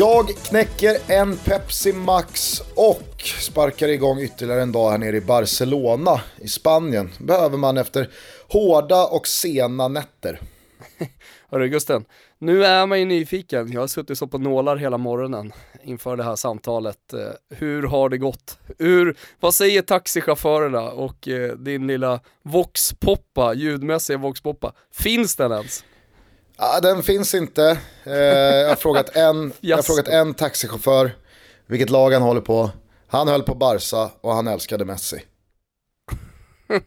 Jag knäcker en Pepsi Max och sparkar igång ytterligare en dag här nere i Barcelona i Spanien. Behöver man efter hårda och sena nätter. Hörru Gusten, nu är man ju nyfiken. Jag har suttit så på nålar hela morgonen inför det här samtalet. Eh, hur har det gått? Hur, vad säger taxichaufförerna och eh, din lilla voxpoppa, ljudmässiga voxpoppa? Finns den ens? Ja, den finns inte. Eh, jag, har frågat en, jag har frågat en taxichaufför vilket lag han håller på. Han höll på Barca och han älskade Messi.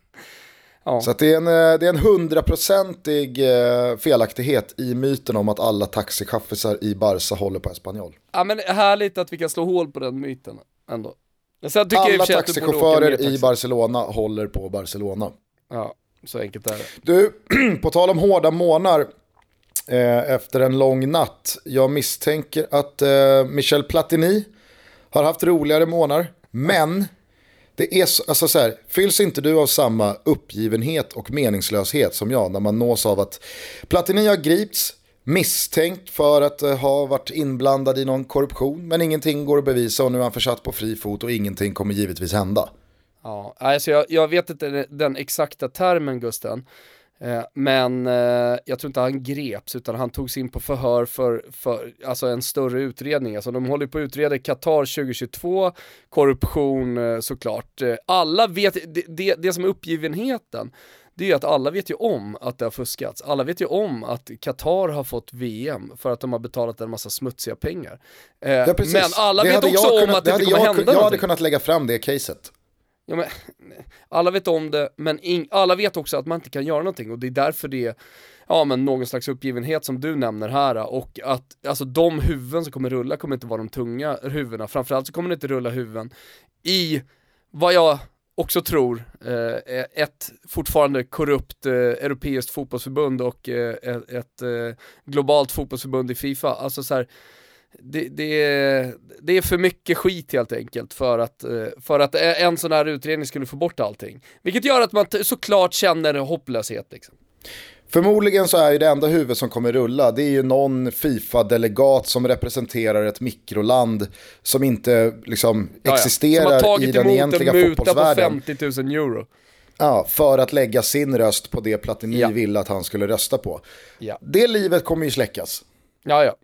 ja. Så det är en, eh, det är en hundraprocentig eh, felaktighet i myten om att alla taxichaffisar i Barca håller på Espanyol. Ja men härligt att vi kan slå hål på den myten ändå. alla taxichaufförer i Barcelona håller på Barcelona. Ja, så enkelt är det. Du, på tal om hårda månar Eh, efter en lång natt. Jag misstänker att eh, Michel Platini har haft roligare månader, men det är så, alltså så här, fylls inte du av samma uppgivenhet och meningslöshet som jag när man nås av att Platini har gripits misstänkt för att eh, ha varit inblandad i någon korruption men ingenting går att bevisa och nu är han försatt på fri fot och ingenting kommer givetvis hända. Ja, alltså jag, jag vet inte den exakta termen Gusten, men eh, jag tror inte han greps utan han togs in på förhör för, för alltså en större utredning. Alltså de håller på att utreda Qatar 2022, korruption eh, såklart. Alla vet, det, det, det som är uppgivenheten, det är ju att alla vet ju om att det har fuskats. Alla vet ju om att Qatar har fått VM för att de har betalat en massa smutsiga pengar. Ja, men alla det vet också kunnat, om att det, det inte kommer hända Jag någonting. hade kunnat lägga fram det caset. Ja, men, alla vet om det, men alla vet också att man inte kan göra någonting och det är därför det är ja, men någon slags uppgivenhet som du nämner här och att alltså de huvuden som kommer rulla kommer inte vara de tunga huvudena, framförallt så kommer det inte rulla huvuden i vad jag också tror, eh, ett fortfarande korrupt eh, europeiskt fotbollsförbund och eh, ett, ett eh, globalt fotbollsförbund i Fifa. Alltså så här, det, det, är, det är för mycket skit helt enkelt för att, eh, för att en sån här utredning skulle få bort allting. Vilket gör att man såklart känner hopplöshet liksom. Förmodligen så är ju det enda huvud som kommer rulla, det är ju någon Fifa-delegat som representerar ett mikroland som inte liksom Jaja. existerar i den egentliga fotbollsvärlden. Som har tagit emot en muta på 50 000 euro. Ja, för att lägga sin röst på det Platini ja. ville att han skulle rösta på. Ja. Det livet kommer ju släckas. Ja, ja.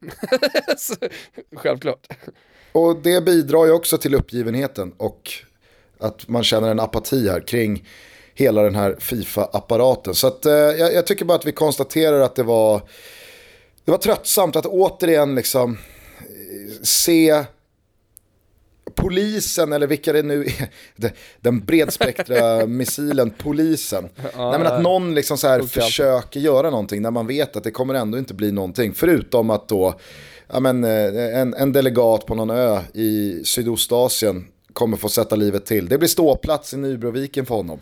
Självklart. Och det bidrar ju också till uppgivenheten och att man känner en apati här kring hela den här Fifa-apparaten. Så att, eh, jag, jag, tycker bara att vi konstaterar att det var, det var tröttsamt att återigen liksom eh, se polisen eller vilka det nu är, den bredspektra missilen, polisen. Ja, Nej, men att någon liksom så här försöker göra någonting när man vet att det kommer ändå inte bli någonting. Förutom att då ja, men, eh, en, en delegat på någon ö i Sydostasien kommer få sätta livet till. Det blir ståplats i Nybroviken för honom.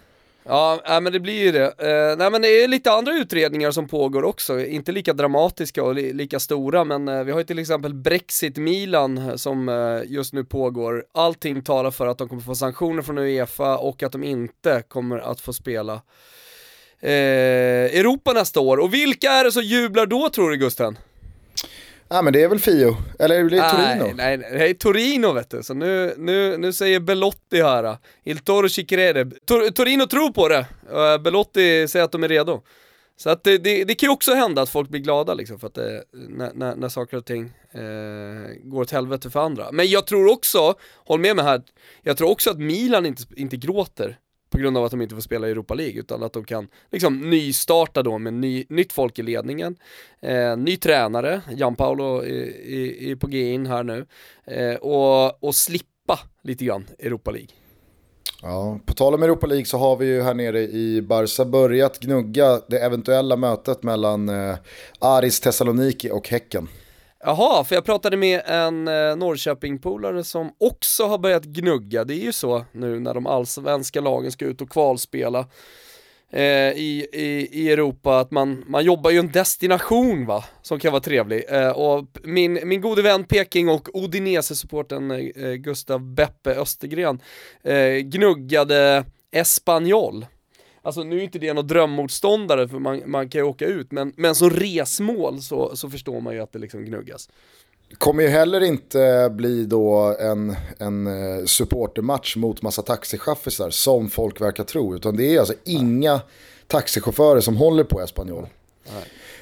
Ja, äh, men det blir ju det. Uh, nej men det är lite andra utredningar som pågår också, inte lika dramatiska och li lika stora, men uh, vi har ju till exempel Brexit-Milan eh, som uh, just nu pågår. Allting talar för att de kommer få sanktioner från Uefa och att de inte kommer att få spela Europa nästa år. Och vilka är det som jublar då tror du Gusten? Ja men det är väl Fio, eller blir det Torino? Nej, nej, det är Torino vet du, så nu, nu, nu säger Belotti här, Il Toro ci crede. Tor, Torino tror på det, uh, Belotti säger att de är redo. Så att det, det, det, kan ju också hända att folk blir glada liksom för att det, när, när, när saker och ting eh, går åt helvete för andra. Men jag tror också, håll med mig här, jag tror också att Milan inte, inte gråter på grund av att de inte får spela i Europa League, utan att de kan liksom nystarta då med ny, nytt folk i ledningen, eh, ny tränare, Jan Paolo är på G in här nu, eh, och, och slippa lite grann Europa League. Ja, på tal om Europa League så har vi ju här nere i Barca börjat gnugga det eventuella mötet mellan eh, Aris Thessaloniki och Häcken. Jaha, för jag pratade med en eh, Norrköping-polare som också har börjat gnugga. Det är ju så nu när de allsvenska lagen ska ut och kvalspela eh, i, i, i Europa att man, man jobbar ju en destination va, som kan vara trevlig. Eh, och min, min gode vän Peking och Odinese-supporten eh, eh Gustav Beppe Östergren eh, gnuggade Espanyol Alltså nu är inte det någon drömmotståndare för man, man kan ju åka ut, men, men som resmål så, så förstår man ju att det liksom gnuggas. kommer ju heller inte bli då en, en eh, supportermatch mot massa taxichaffisar som folk verkar tro. Utan det är alltså inga taxichaufförer som håller på Espanyol.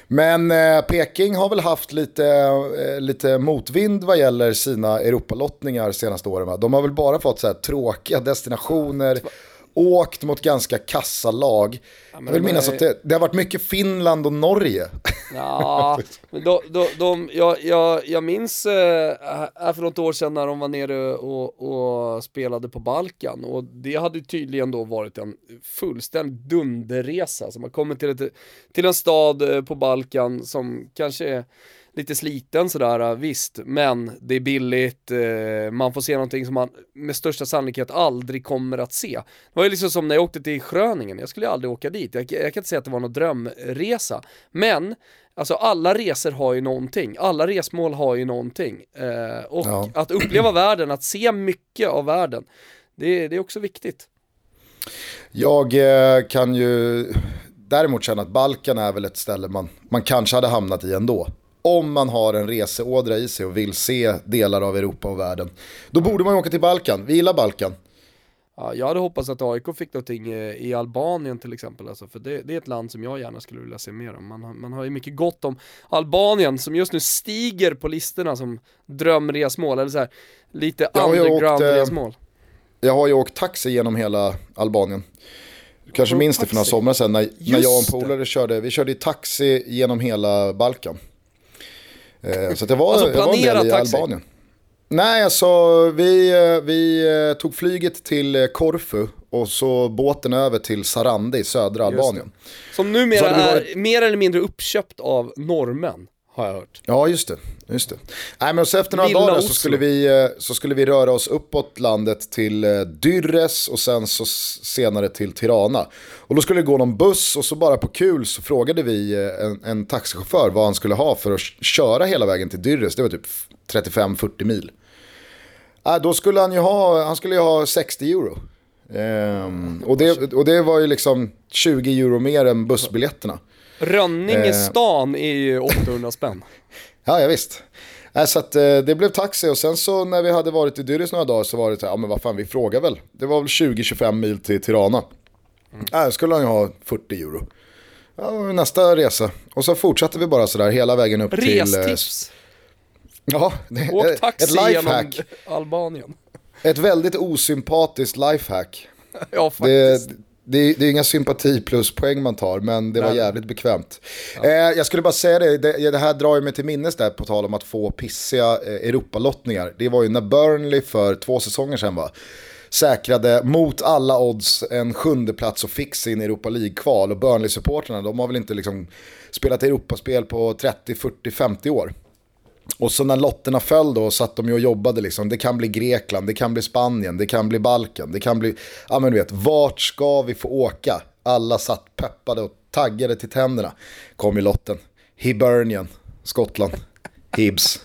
Men eh, Peking har väl haft lite, eh, lite motvind vad gäller sina Europalottningar senaste åren. Va? De har väl bara fått så här tråkiga destinationer, åkt mot ganska kassa lag. Ja, jag vill minnas är... att det, det, har varit mycket Finland och Norge. Ja, men de, de, de, jag, jag, jag minns äh, för något år sedan när de var nere och, och, spelade på Balkan och det hade tydligen då varit en fullständig dunderresa. Så man kommer till, ett, till en stad eh, på Balkan som kanske är lite sliten sådär, äh, visst, men det är billigt, eh, man får se någonting som man med största sannolikhet aldrig kommer att se. Det var ju liksom som när jag åkte till Schröningen, jag skulle aldrig åka dit, jag, jag kan inte säga att det var någon drömresa, men Alltså alla resor har ju någonting, alla resmål har ju någonting. Eh, och ja. att uppleva världen, att se mycket av världen, det, det är också viktigt. Jag eh, kan ju däremot känna att Balkan är väl ett ställe man, man kanske hade hamnat i ändå om man har en reseådra i sig och vill se delar av Europa och världen. Då borde man åka till Balkan, vi gillar Balkan. Ja, jag hade hoppats att AIK fick någonting eh, i Albanien till exempel, alltså, för det, det, är ett land som jag gärna skulle vilja se mer om. Man, har, man har ju mycket gott om Albanien som just nu stiger på listorna som drömresmål, eller så här, lite underground-resmål. Eh, jag har ju åkt taxi genom hela Albanien. Du kanske minns det för några somrar sedan när, när jag och en polare körde, vi körde i taxi genom hela Balkan. Eh, så det var, alltså jag var en del i taxi. Albanien. Nej, alltså vi, eh, vi eh, tog flyget till Korfu och så båten över till Sarandi i södra Albanien. Som numera varit... är mer eller mindre uppköpt av norrmän har jag hört. Ja, just det. Just det. Nej, men så efter några Villa dagar så skulle, vi, eh, så skulle vi röra oss uppåt landet till eh, Dyrres och sen så senare till Tirana. Och då skulle det gå någon buss och så bara på kul så frågade vi eh, en, en taxichaufför vad han skulle ha för att köra hela vägen till Dyrres. Det var typ 35-40 mil. Äh, då skulle han ju ha, han skulle ju ha 60 euro. Ehm, och, det, och det var ju liksom 20 euro mer än bussbiljetterna. Rönning i stan är ju 800 spänn. Ja, ja visst. Så att, eh, det blev taxi och sen så när vi hade varit i Dyrris några dagar så var det så här, ja men vad fan vi frågar väl. Det var väl 20-25 mil till Tirana. Mm. Äh, skulle han ju ha 40 euro. Ja, nästa resa. Och så fortsatte vi bara sådär hela vägen upp Restips. till... Eh, Restips! Ja, det, Åk taxi ett lifehack. genom Albanien. Ett väldigt osympatiskt lifehack. ja, faktiskt. Det, det är, det är inga sympati pluspoäng man tar, men det var Nej. jävligt bekvämt. Ja. Eh, jag skulle bara säga det, det, det här drar ju mig till minnes där på tal om att få pissiga eh, Europalottningar. Det var ju när Burnley för två säsonger sedan var säkrade mot alla odds en sjunde plats och fick sin Europa League-kval. Och Burnley-supporterna, de har väl inte liksom spelat Europaspel på 30, 40, 50 år. Och så när lotterna föll då satt de ju och jobbade liksom. Det kan bli Grekland, det kan bli Spanien, det kan bli Balkan, det kan bli... Ja men du vet, vart ska vi få åka? Alla satt peppade och taggade till tänderna. Kom i lotten. Hibernian, Skottland, Hibs.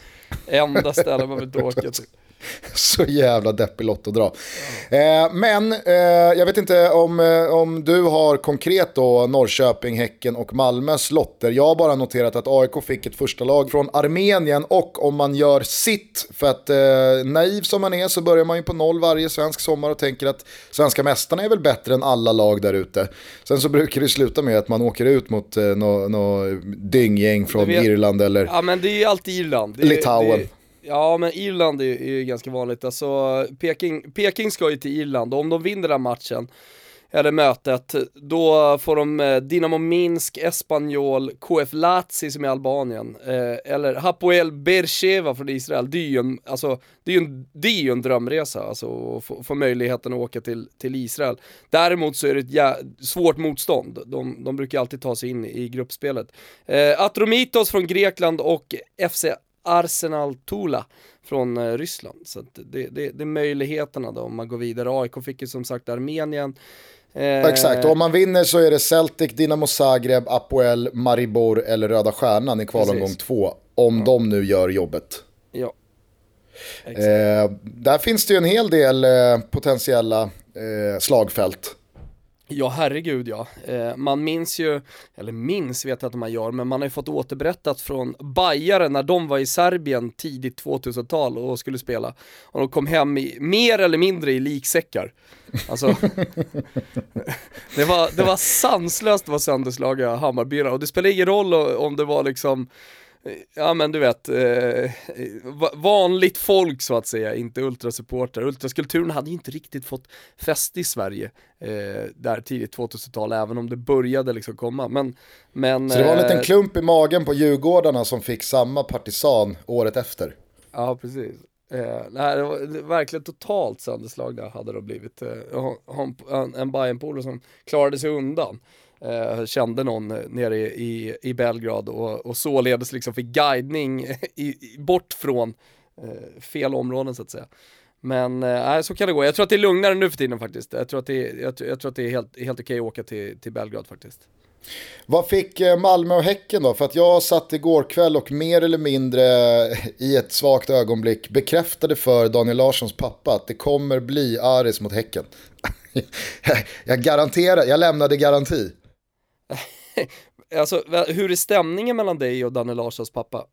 Enda stället man vill åka till. Så jävla deppig lott att dra. Eh, men eh, jag vet inte om, eh, om du har konkret då Norrköping, Häcken och Malmös lotter. Jag har bara noterat att AIK fick ett första lag från Armenien och om man gör sitt, för att eh, naiv som man är så börjar man ju på noll varje svensk sommar och tänker att svenska mästarna är väl bättre än alla lag där ute. Sen så brukar det sluta med att man åker ut mot eh, något no dynggäng från Irland eller Ja men det är ju alltid Irland. Det, Litauen. Det, Ja men Irland är ju, är ju ganska vanligt, alltså Peking, Peking ska ju till Irland och om de vinner den matchen, eller mötet, då får de eh, Dinamo Minsk, Espanyol, KF Lazio som är Albanien, eh, eller Hapoel Beersheva från Israel. Det är ju en, alltså, det är en, det är ju en drömresa, alltså att få, få, möjligheten att åka till, till Israel. Däremot så är det ett jä, svårt motstånd, de, de brukar alltid ta sig in i gruppspelet. Eh, Atromitos från Grekland och FC Arsenal Tula från eh, Ryssland. Så det, det, det är möjligheterna då om man går vidare. AIK fick ju som sagt Armenien. Eh, Exakt, och om man vinner så är det Celtic, Dinamo Zagreb, Apoel, Maribor eller Röda Stjärnan i kvalomgång två. Om ja. de nu gör jobbet. Ja. Eh, där finns det ju en hel del eh, potentiella eh, slagfält. Ja, herregud ja. Eh, man minns ju, eller minns vet jag att man gör, men man har ju fått återberättat från Bajare när de var i Serbien tidigt 2000-tal och skulle spela. Och de kom hem i, mer eller mindre i liksäckar. Alltså, det, var, det var sanslöst vad sönderslaga Hammarbyarna, och det spelar ingen roll om det var liksom ja men du vet, eh, vanligt folk så att säga, inte ultrasupportrar. Ultraskulturen hade ju inte riktigt fått fäste i Sverige eh, där tidigt 2000-tal, även om det började liksom komma. Men, men, så det var en liten eh, klump i magen på Djurgårdarna som fick samma partisan året efter? Ja, precis. Eh, nej, det var verkligen totalt sönderslagna hade det blivit. Eh, en, en Bajen-polare som klarade sig undan eh, kände någon eh, nere i, i, i Belgrad och, och således liksom fick guidning i, i, bort från eh, fel områden så att säga. Men eh, så kan det gå. Jag tror att det är lugnare nu för tiden faktiskt. Jag tror att det är, jag, jag tror att det är helt, helt okej att åka till, till Belgrad faktiskt. Vad fick eh, Malmö och Häcken då? För att jag satt igår kväll och mer eller mindre eh, i ett svagt ögonblick bekräftade för Daniel Larssons pappa att det kommer bli Aris mot Häcken. jag garanterar, jag lämnade garanti. alltså, hur är stämningen mellan dig och Danne Larssons pappa?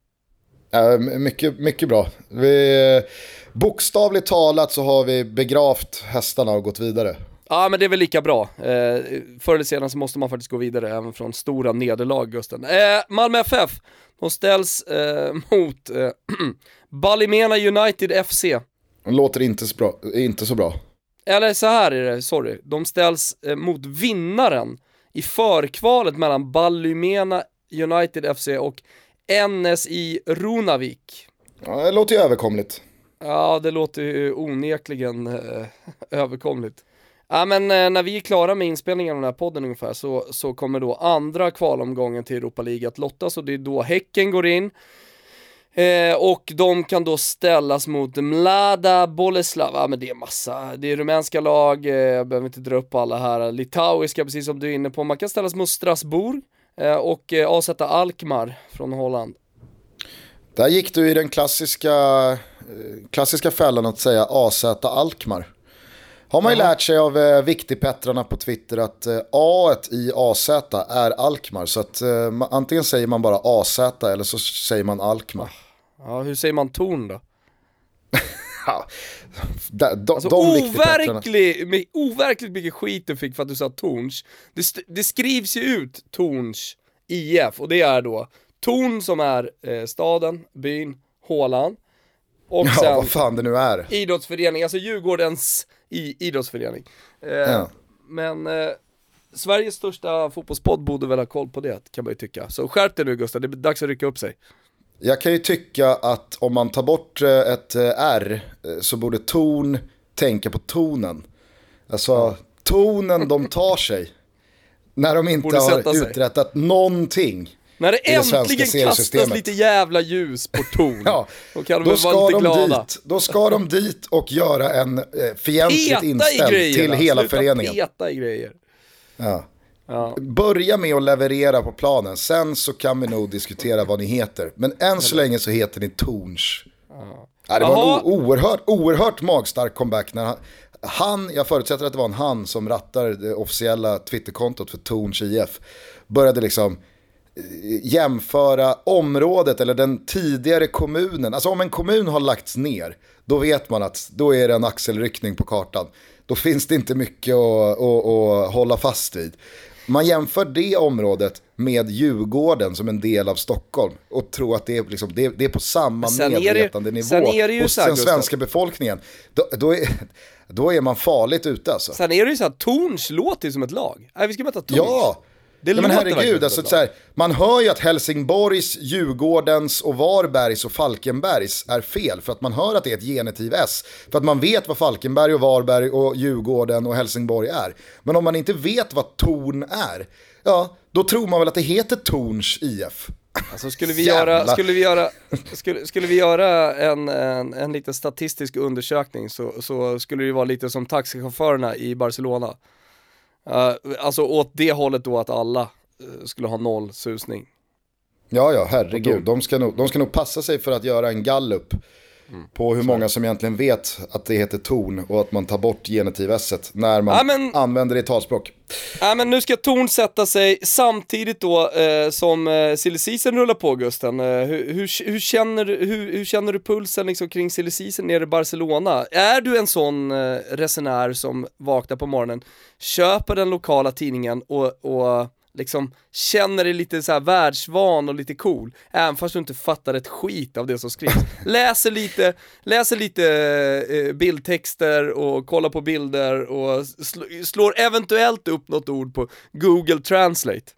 Uh, mycket, mycket bra. Vi, bokstavligt talat så har vi begravt hästarna och gått vidare. Ja men det är väl lika bra. Eh, förr eller senare så måste man faktiskt gå vidare även från stora nederlag Gusten. Eh, Malmö FF, de ställs eh, mot eh, Balimena United FC. Det låter inte så bra. Inte så bra. Eller så här är det, sorry. De ställs eh, mot vinnaren i förkvalet mellan Ballymena United FC och NSI Runavik. Ja, det låter ju överkomligt. Ja, det låter ju onekligen eh, överkomligt. Ja men eh, när vi är klara med inspelningen av den här podden ungefär så, så kommer då andra kvalomgången till Europa League att lottas och det är då Häcken går in. Eh, och de kan då ställas mot Mlada Boleslav, ja men det är massa, det är rumänska lag, eh, jag behöver inte dra upp alla här, litauiska precis som du är inne på, man kan ställas mot Strasbourg eh, och avsätta Alkmaar från Holland. Där gick du i den klassiska, klassiska fällan att säga AZ Alkmaar. Har man ju lärt sig av eh, Viktigpettrarna på Twitter att eh, A i AZ är Alkmaar. Så att eh, antingen säger man bara AZ eller så säger man Alkmaar. Ja, hur säger man ton då? de, de, alltså, de overklig, overkligt mycket skit du fick för att du sa Torns. Det, det, skrivs ju ut Torns IF och det är då Torn som är eh, staden, byn, hålan. Och ja, sen vad fan det nu är. idrottsförening, alltså Djurgårdens i, idrottsförening. Eh, ja. Men eh, Sveriges största fotbollspodd borde väl ha koll på det kan man ju tycka. Så skärp dig nu Gustav, det är dags att rycka upp sig. Jag kan ju tycka att om man tar bort eh, ett eh, R eh, så borde ton tänka på tonen. Alltså tonen de tar sig när de inte har uträttat någonting. När det äntligen kastas lite jävla ljus på ton, ja, då kan de då vara lite glada. Dit, då ska de dit och göra en eh, fientligt inställd till hela Sluta föreningen. peta i grejer. Ja. Ja. Börja med att leverera på planen, sen så kan vi nog diskutera vad ni heter. Men än så länge så heter ni Torns. Ja. Det var en oerhört, oerhört magstark comeback när han, han, jag förutsätter att det var en han som rattar det officiella Twitterkontot för Torns IF, började liksom eh, jämföra området eller den tidigare kommunen. Alltså om en kommun har lagts ner, då vet man att då är det en axelryckning på kartan. Då finns det inte mycket att, att, att hålla fast vid. Man jämför det området med Djurgården som en del av Stockholm och tror att det är, liksom, det är, det är på samma medvetande nivå hos den svenska befolkningen. Då, då, är, då är man farligt ute alltså. Sen är det ju så att Torns låter som ett lag. Nej, vi ska möta Torns. Ja, det ja, men herregud, alltså, så här, man hör ju att Helsingborgs, Djurgårdens och Varbergs och Falkenbergs är fel för att man hör att det är ett genitiv S. För att man vet vad Falkenberg och Varberg och Djurgården och Helsingborg är. Men om man inte vet vad Torn är, ja, då tror man väl att det heter Torns IF. Alltså skulle vi göra, skulle vi göra, skulle, skulle vi göra en, en, en liten statistisk undersökning så, så skulle det vara lite som taxichaufförerna i Barcelona. Uh, alltså åt det hållet då att alla uh, skulle ha noll susning. Ja, ja, herregud. De ska, nog, de ska nog passa sig för att göra en gallup på hur många som egentligen vet att det heter ton och att man tar bort genitiv s när man Ja, men- använder det i talspråk. Nej men nu ska Torn sätta sig samtidigt då eh, som eh, silly rullar på Gusten. Eh, hur, hur, hur, känner, du- hur, hur känner du pulsen liksom kring silly season nere i Barcelona? Är du en sån eh, resenär som vaknar på morgonen, köper den lokala tidningen och, och liksom känner dig lite så här världsvan och lite cool, även fast du inte fattar ett skit av det som skrivs. läser lite, läser lite eh, bildtexter och kollar på bilder och sl- slår eventuellt upp något ord på Google Translate.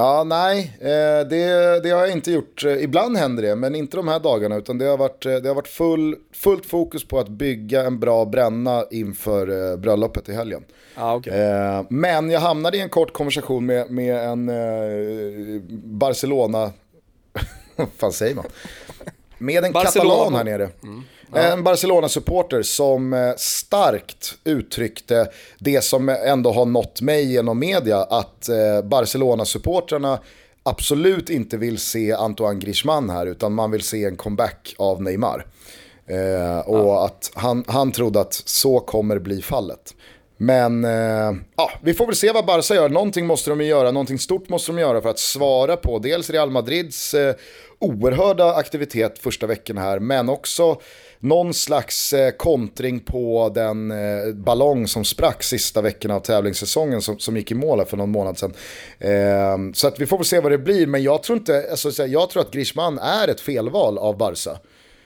Ja, nej, eh, det, det har jag inte gjort. Eh, Ibland händer det, men inte de här dagarna. Utan det har varit, eh, det har varit full, fullt fokus på att bygga en bra bränna inför bröllopet i helgen. Okej. Eh, men jag hamnade i en kort konversation med, med en Barcelona, vad fan säger man? Med en Barcelona. katalan här nere. En Barcelona-supporter som eh, starkt uttryckte det som ändå har nått mig genom media, att eh, Barcelona-supportrarna absolut inte vill se Antoine Griezmann här, utan man vill se en comeback av Neymar. Eh, och att han, han trodde att så kommer bli fallet. Men eh, ja, vi får väl se vad Barca gör. Någonting måste de göra, någonting stort måste de göra för att svara på dels Real Madrids eh, oerhörda aktivitet första veckan här, men också någon slags eh, kontring på den eh, ballong som sprack sista veckan av tävlingssäsongen som, som gick i mål för någon månad sedan. Eh, så att vi får väl se vad det blir, men jag tror, inte, alltså, jag tror att Griezmann är ett felval av Barca.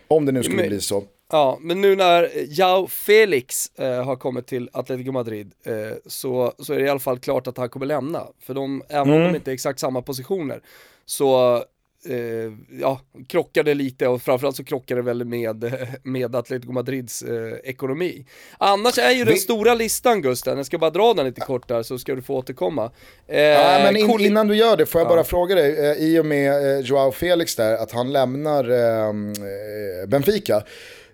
Om det nu skulle Men- bli så. Ja, men nu när Jao Felix eh, har kommit till Atletico Madrid eh, så, så är det i alla fall klart att han kommer lämna. För de, även om de inte är exakt samma positioner, så eh, ja, krockar det lite och framförallt så krockar det väl med, med Atletico Madrids eh, ekonomi. Annars är ju den Vi- stora listan Gusten, jag ska bara dra den lite kort där så ska du få återkomma. Eh, Ja, men in, innan du gör det får jag Ja. bara fråga dig, eh, i och med eh, Joao Felix där, att han lämnar eh, eh, Benfica.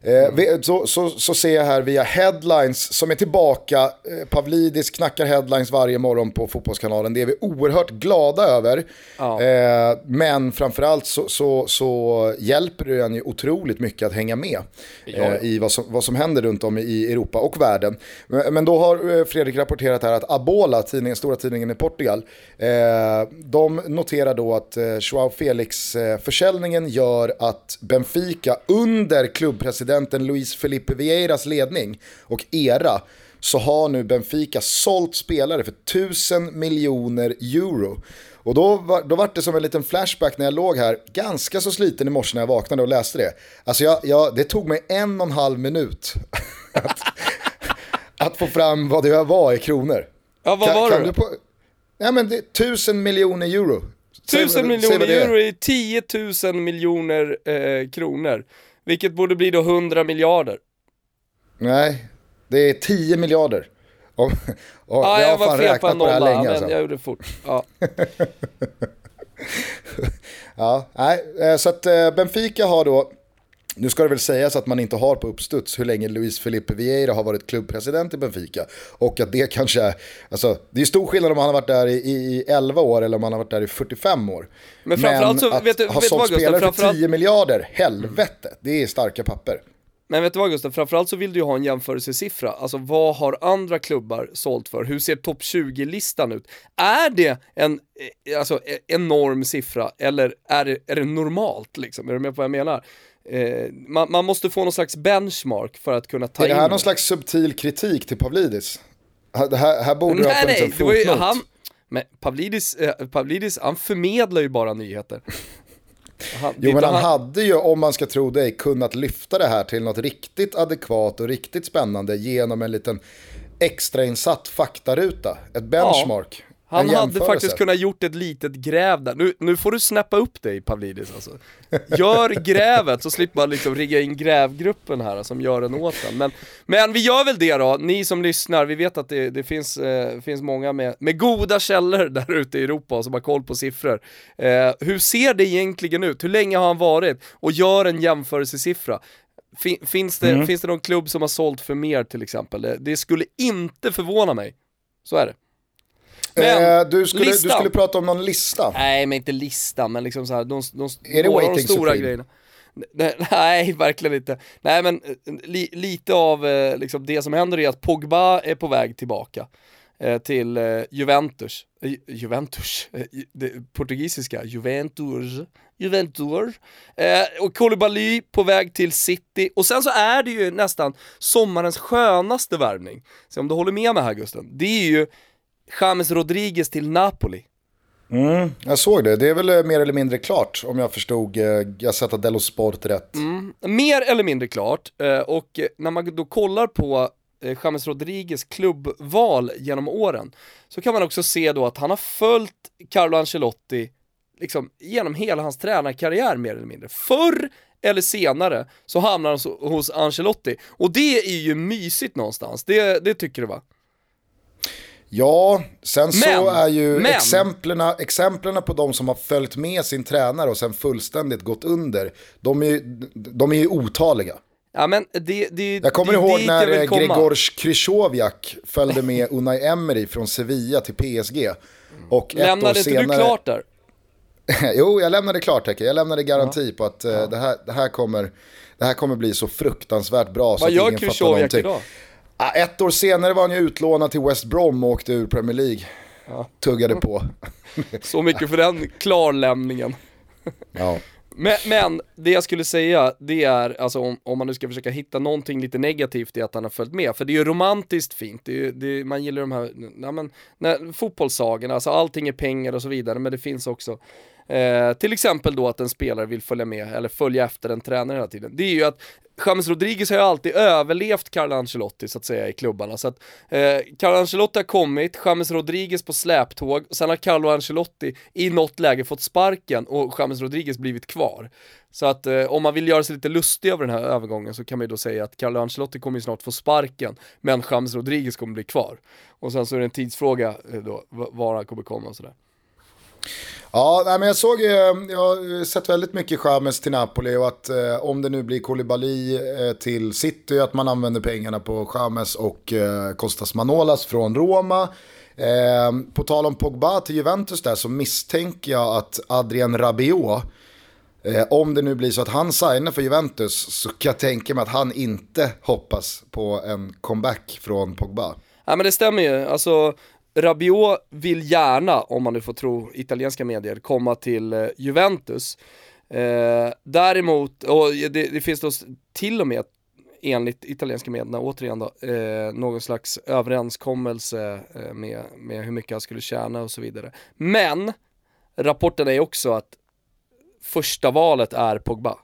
Eh, så, så, så ser jag här via headlines som är tillbaka, eh, Pavlidis knackar headlines varje morgon på Fotbollskanalen, det är vi oerhört glada över. Ja. Eh, men framförallt så, så, så hjälper det en ju otroligt mycket att hänga med eh, i vad som, vad som händer runt om i Europa och världen. Men, då har eh, Fredrik rapporterat här att Abola, tidningen, stora tidningen i Portugal, de noterar då att Joao Felix-försäljningen gör att Benfica under klubbpresidenten Luis Felipe Vieiras ledning och era så har nu Benfica sålt spelare för 1000 miljoner euro. Och då var, då var det som en liten flashback när jag låg här, ganska så sliten i morse när jag vaknade och läste det. Alltså jag, jag, det tog mig en och en halv minut att, att få fram vad det var i kronor. Ja, vad Kan- var kan det då? Nej men det är 1000 miljoner euro. Säg- Tusen säg miljoner euro är 10 000 miljoner eh, kronor. Vilket borde bli då 100 miljarder. Nej, det är 10 miljarder. Och, och Ja, jag har fan räknat på det här länge alltså. jag gjorde det fort. Ja. Ja, nej, eh, så att eh, Benfica har då, nu ska det väl sägas att man inte har på uppstuds hur länge Luis Felipe Vieira har varit klubbpresident i Benfica. Och att det kanske är, alltså det är stor skillnad om han har varit där i, i, i 11 år eller om han har varit där i 45 år. Men framförallt så- att vet du- ha sålt vad, Gustav? spelare för Framförallt- 10 miljarder, helvete, det är starka papper. Men vet du vad Gustav, framförallt så vill du ju ha en jämförelsesiffra. Alltså vad har andra klubbar sålt för? Hur ser topp 20-listan ut? Är det en eh, alltså, eh, enorm siffra eller är det, är det normalt liksom? Är du med på vad jag menar? Eh, man, man måste få någon slags benchmark för att kunna ta Är det in här någon slags subtil kritik till Pavlidis? Här, här, här borde det ha Nej funnits nej, en ju han, men Pavlidis, eh, Pavlidis, han förmedlar ju bara nyheter. Han, Jo men inte han hade ju, om man ska tro dig, kunnat lyfta det här till något riktigt adekvat och riktigt spännande genom en liten extrainsatt faktaruta. Ett benchmark. Han hade faktiskt kunnat gjort ett litet gräv där. Nu, nu får du snappa upp dig Pavlidis alltså. Gör grävet så slipper man liksom rigga in grävgruppen här som gör den åt den. Men, men vi gör väl det då, ni som lyssnar, vi vet att det, det finns, eh, finns många med, med goda källor där ute i Europa som har koll på siffror. Eh, hur ser det egentligen ut? Hur länge har han varit? Och gör en jämförelsesiffra. Fin, finns, det, Mm. finns det någon klubb som har sålt för mer till exempel? Det, det skulle inte förvåna mig. Så är det. Men, eh, du, skulle, du skulle prata om någon lista. Nej men inte listan, men liksom så här, de, de, Är det några av de stora Supreme? grejerna. Nej, verkligen inte. Nej men li, lite av eh, liksom det som händer är att Pogba är på väg tillbaka eh, till eh, Juventus. Eh, Juventus, eh, det portugisiska, Juventus. Juventus. Eh, och Koulibaly på väg till City. Och sen så är det ju nästan sommarens skönaste värvning. Så om du håller med mig här Gusten, det är ju James Rodriguez till Napoli. Mm, jag såg det, det är väl eh, mer eller mindre klart om jag förstod eh, Gazzetta dello Sport rätt. Mm, mer eller mindre klart, eh, och när man då kollar på eh, James Rodriguez klubbval genom åren, så kan man också se då att han har följt Carlo Ancelotti liksom genom hela hans tränarkarriär mer eller mindre. Förr eller senare så hamnar han hos Ancelotti, och det är ju mysigt någonstans, det, det tycker du va? Ja, sen Men, så är ju men. exemplen, exemplen på de som har följt med sin tränare och sen fullständigt gått under, de är ju, de är ju otaliga. Ja men det, det Jag kommer det, ihåg när eh. Gregors Krychowiak följde med Unai Emery från Sevilla till PSG. Och ett år Lämnade inte senare... du klart där? jo, jag lämnade klartecken. Jag lämnade garanti på att eh, det, här, det, här kommer, det här kommer bli så fruktansvärt bra så Vad att gör ingen fattar någonting. idag? Ah, ett år senare var han ju utlånad till West Brom och åkte ur Premier League. Tuggade på. Så mycket för den klarlämningen. Ja. Men, men det jag skulle säga, det är, alltså om, om man nu ska försöka hitta någonting lite negativt i att han har följt med, för det är ju romantiskt fint, det är, det är, man gillar de här, ja, men, när, fotbollssagorna, alltså allting är pengar och så vidare, men det finns också Eh, till exempel då att en spelare vill följa med, eller följa efter en tränare hela tiden. Det är ju att James Rodriguez har ju alltid överlevt Carlo Ancelotti så att säga i klubbarna. Så att eh, Carlo Ancelotti har kommit, James Rodriguez på släptåg, och sen har Carlo Ancelotti i något läge fått sparken och James Rodriguez blivit kvar. Så att eh, om man vill göra sig lite lustig över den här övergången så kan man ju då säga att Carlo Ancelotti kommer ju snart få sparken, men James Rodriguez kommer bli kvar. Och sen så är det en tidsfråga eh, då, var han kommer komma och sådär. Ja, nej, men jag såg, eh, jag har eh, sett väldigt mycket Chamez till Napoli och att eh, om det nu blir Koulibaly eh, till City, att man använder pengarna på Chamez och eh, Kostas Manolas från Roma. Eh, på tal om Pogba till Juventus där så misstänker jag att Adrien Rabiot, eh, om det nu blir så att han signar för Juventus så kan jag tänka mig att han inte hoppas på en comeback från Pogba. Ja men det stämmer ju, alltså Rabiot vill gärna, om man nu får tro italienska medier, komma till eh, Juventus. Eh, däremot, och det, det finns då till och med enligt italienska medierna, återigen då, eh, någon slags överenskommelse eh, med, med hur mycket han skulle tjäna och så vidare. Men, rapporten är också att första valet är Pogba.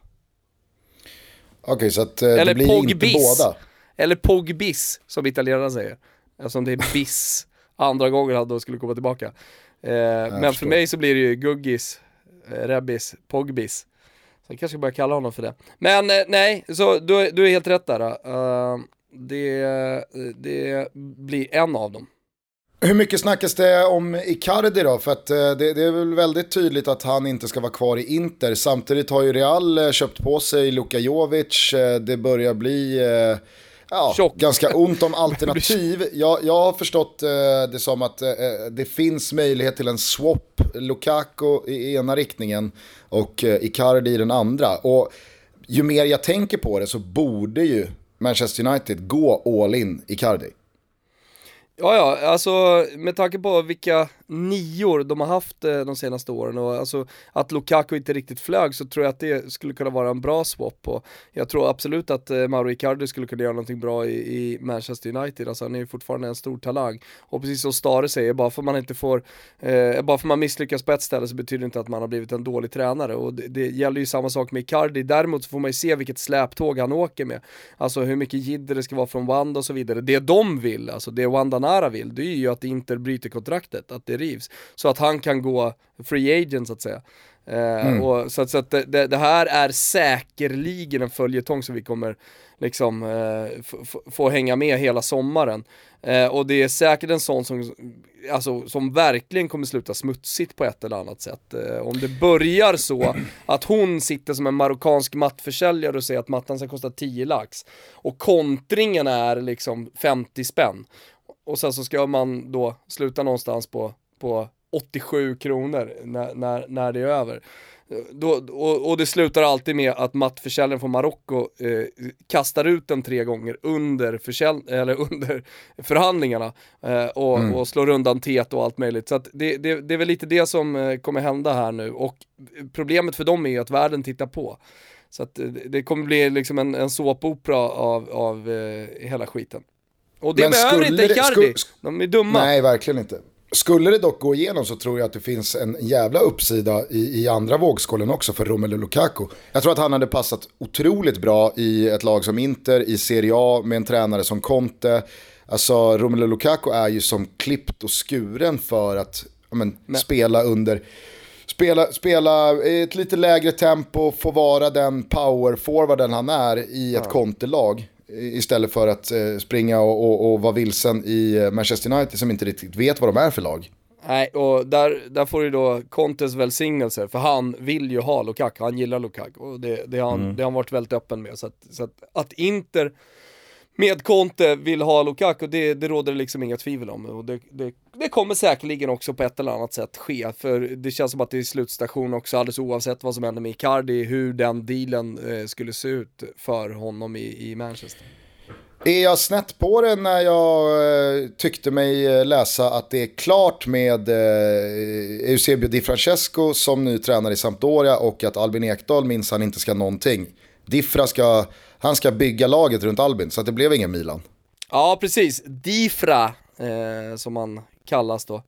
Okej, så att eh, Eller det blir inte Pogbis. båda. Eller Pogbis, som italienarna säger. Eftersom det är bis andra gången han då skulle komma tillbaka. Eh, men för förstår. mig så blir det ju Guggis, eh, Rebbis, Pogbis. Så jag kanske ska börja kalla honom för det. Men eh, nej, så du, är- du är helt rätt där. Uh, det, det blir en av dem. Hur mycket snackas det om Icardi då? För att eh, det, det är väl väldigt tydligt att han inte ska vara kvar i Inter. Samtidigt har ju Real köpt på sig Luka Jovic. Det börjar bli eh, ja, Tjock. ganska ont om alternativ. Jag, jag har förstått eh, det som att eh, det finns möjlighet till en swap. Lukaku i ena riktningen och eh, Icardi i den andra. Och ju mer jag tänker på det så borde ju Manchester United gå all in Icardi. Ja, ja, alltså med tanke på vilka nior de har haft eh, de senaste åren och alltså att Lukaku inte riktigt flög så tror jag att det skulle kunna vara en bra swap och jag tror absolut att eh, Mauro Icardi skulle kunna göra någonting bra i, i Manchester United, alltså han är ju fortfarande en stor talang. Och precis som Stare säger, bara för man inte får, eh, bara för man misslyckas på ett ställe så betyder det inte att man har blivit en dålig tränare och det, det gäller ju samma sak med Icardi, däremot så får man ju se vilket släptåg han åker med. Alltså hur mycket jidder det ska vara från Wanda och så vidare. Det de vill, alltså det Wanda Nara vill, det är ju att Inter bryter kontraktet, att det rivs. Så att han kan gå free agent så att säga. Eh, och, så att, så att det, det, det här är säkerligen en följetong som vi kommer liksom eh, få hänga med hela sommaren. Eh, och det är säkert en sån som, alltså, som verkligen kommer sluta smutsigt på ett eller annat sätt. Eh, om det börjar så att hon sitter som en marockansk mattförsäljare och säger att mattan ska kosta 10 lax och kontringen är liksom 50 spänn och sen så ska man då sluta någonstans på, på 87 kronor när, när, när det är över. Då, och, och, det slutar alltid med att mattförsäljaren från Marocko eh, kastar ut den tre gånger under, försälj, eller under förhandlingarna eh, och, mm. och, slår undan tet och allt möjligt. Så det, det, det, är väl lite det som eh, kommer hända här nu och problemet för dem är att världen tittar på. Så att eh, det kommer bli liksom en, en såpopera av, av eh, hela skiten. Och det Men behöver inte Icardi, de är dumma. Nej, verkligen inte. Skulle det dock gå igenom så tror jag att det finns en jävla uppsida i, i andra vågskålen också för Romelu Lukaku. Jag tror att han hade passat otroligt bra i ett lag som Inter, i Serie A med en tränare som Conte. Alltså Romelu Lukaku är ju som klippt och skuren för att men, spela under spela, spela i ett lite lägre tempo, få vara den powerforwarden han är i ett ja. Conte-lag. Istället för att eh, springa och, och, och vara vilsen i eh, Manchester United som inte riktigt vet vad de är för lag. Nej, och där, där får du då Contes välsignelse, för han vill ju ha Lukaku, han gillar Lukaku och det, det, har, han, mm. det har han varit väldigt öppen med. Så att, så att, att Inter med Conte vill ha Lukaku, det, det råder det liksom inga tvivel om. Och det, det, det, kommer säkerligen också på ett eller annat sätt ske, för det känns som att det är slutstation också, alldeles oavsett vad som händer med Icardi, hur den dealen eh, skulle se ut för honom i, i Manchester. Är jag snett på det när jag eh, tyckte mig eh, läsa att det är klart med eh, Eusebio Di Francesco som ny tränare i Sampdoria och att Albin Ekdal minsann inte ska någonting. Diffra ska han ska bygga laget runt Albin, så att det blev ingen Milan. Ja, precis. Difra, eh, som han kallas då.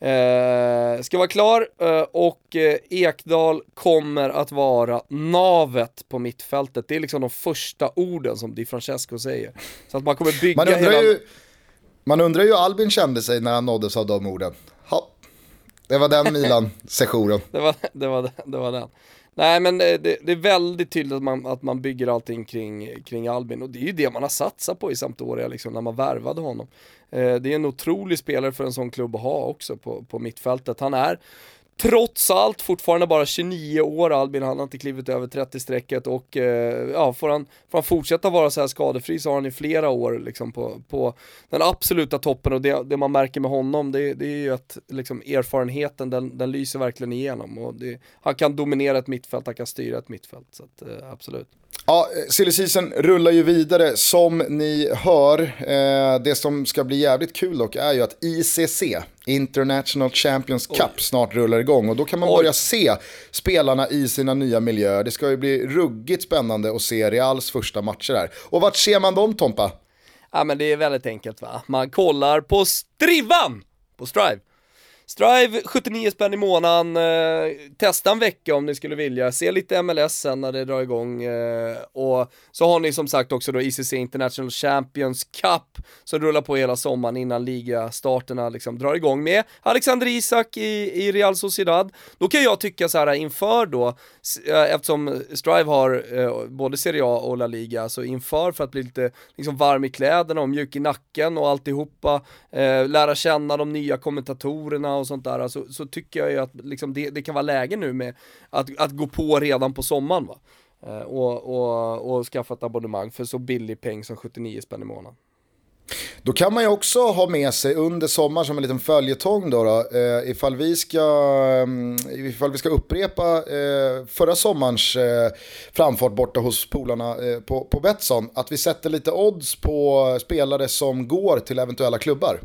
Eh, ska vara klar eh, och eh, Ekdal kommer att vara navet på mittfältet. Det är liksom de första orden som Di Francesco säger. Så att man kommer bygga man undrar hela... Ju, man undrar ju hur Albin kände sig när han nåddes av de orden. Ha. Det var den Milan-sessionen. det, var, det, var, det var den. Nej men eh, det, det, är väldigt tydligt att man, att man bygger allting kring, kring Albin och det är ju det man har satsat på i Sampdoria liksom när man värvade honom. Eh, det är en otrolig spelare för en sån klubb att ha också på, på mittfältet. Han är trots allt fortfarande bara 29 år Albin, han har inte klivit över 30-strecket och eh, ja, får han, får han fortsätta vara så här skadefri så har han i flera år liksom på, på den absoluta toppen och det, det man märker med honom det, det är ju att liksom, erfarenheten den, den lyser verkligen igenom och det, han kan dominera ett mittfält, han kan styra ett mittfält så att, eh, absolut. Ja, silly season rullar ju vidare som ni hör. Eh, det som ska bli jävligt kul dock är ju att ICC, International Champions Cup, Oj. snart rullar igång. Och då kan man Oj. börja se spelarna i sina nya miljöer. Det ska ju bli ruggigt spännande att se Reals första matcher här. Och vart ser man dem Tompa? Ja men det är väldigt enkelt va. Man kollar på Strivan på Strive. Strive 79 spänn i månaden, eh, testa en vecka om ni skulle vilja, se lite MLS sen när det drar igång eh, och så har ni som sagt också då ICC International Champions Cup som rullar på hela sommaren innan ligastarterna liksom drar igång med Alexander Isak i, i Real Sociedad. Då kan jag tycka så här inför då, eh, eftersom Strive har eh, både Serie A och La Liga, så inför för att bli lite liksom varm i kläderna och mjuk i nacken och alltihopa, eh, lära känna de nya kommentatorerna och sånt där, så, så tycker jag ju att liksom det, det kan vara läge nu med att, att gå på redan på sommaren va. Eh, och, och, och skaffa ett abonnemang för så billig peng som 79 spänn i månaden. Då kan man ju också ha med sig under sommaren som en liten följetong då, då eh, ifall, vi ska, mm, ifall vi ska upprepa eh, förra sommarens eh, framfart borta hos polarna eh, på, på Betsson, att vi sätter lite odds på spelare som går till eventuella klubbar.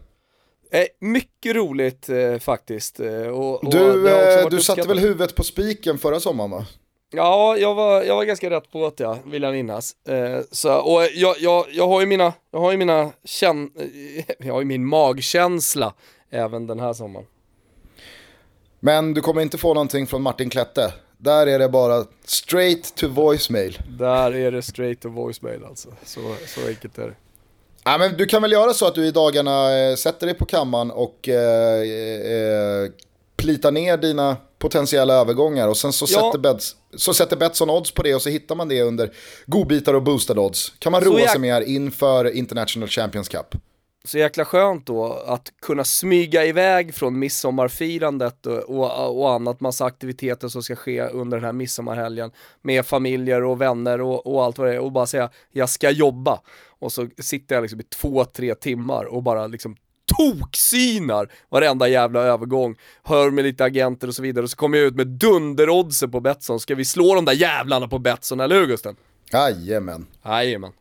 Eh, mycket roligt eh, faktiskt. Eh, och, och du eh, du satte väl huvudet på spiken förra sommaren va? Ja, jag var, jag var ganska rätt på det, ja, vill jag minnas. Eh, så, och jag, jag, jag har ju mina, jag har ju mina känn, jag har ju min magkänsla även den här sommaren. Men du kommer inte få någonting från Martin Klette? Där är det bara straight to voicemail. Där är det straight to voicemail alltså, så, så enkelt är det. Ja, men du kan väl göra så att du i dagarna eh, sätter dig på kammaren och eh, eh, plitar ner dina potentiella övergångar och sen så, ja. sätter Bets, så sätter Betsson odds på det och så hittar man det under godbitar och boostade odds. Kan man roa jag... sig med här inför International Champions Cup. Så jäkla skönt då att kunna smyga iväg från midsommarfirandet och, och, och annat, massa aktiviteter som ska ske under den här midsommarhelgen med familjer och vänner och, och allt vad det är och bara säga jag ska jobba och så sitter jag liksom i två, tre timmar och bara liksom toksynar varenda jävla övergång, hör med lite agenter och så vidare och så kommer jag ut med dunderoddser på Betsson. Ska vi slå de där jävlarna på Betsson, eller hur Gusten? Jajamän. Jajamän.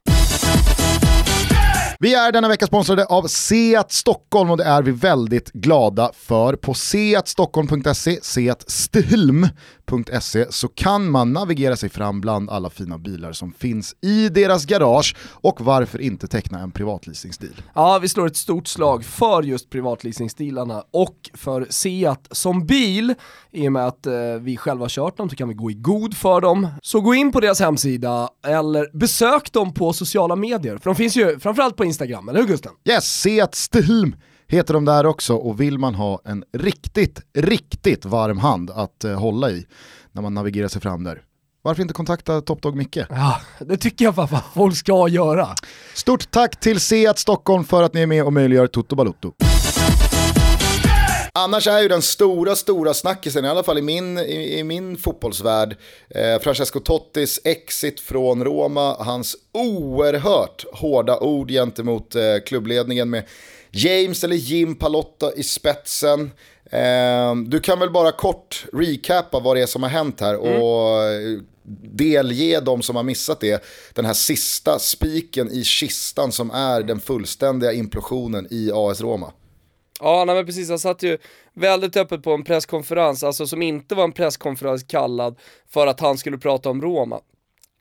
Vi är denna vecka sponsrade av Seat Stockholm och det är vi väldigt glada för. På seatstockholm.se, seatstilm.se så kan man navigera sig fram bland alla fina bilar som finns i deras garage och varför inte teckna en privatleasingsdeal. Ja, vi slår ett stort slag för just privatleasingstilarna och för Seat som bil. I och med att eh, vi själva kört dem så kan vi gå i god för dem. Så gå in på deras hemsida eller besök dem på sociala medier. För de finns ju framförallt på Instagram, eller hur Gusten? Yes, Seat Stilm heter de där också och vill man ha en riktigt, riktigt varm hand att eh, hålla i när man navigerar sig fram där. Varför inte kontakta Topdog Micke? Ja, det tycker jag pappa, folk ska göra. Stort tack till Seat Stockholm för att ni är med och möjliggör Toto Balutto. Annars är ju den stora, stora snackisen, i alla fall i min, i, i min fotbollsvärld, eh, Francesco Tottis exit från Roma, hans oerhört hårda ord gentemot eh, klubbledningen med James eller Jim Palotta i spetsen. Eh, du kan väl bara kort recapa vad det är som har hänt här och mm. delge de som har missat det den här sista spiken i kistan som är den fullständiga implosionen i AS Roma. Ja, nej men precis, han satt ju väldigt öppet på en presskonferens, alltså som inte var en presskonferens kallad för att han skulle prata om Roma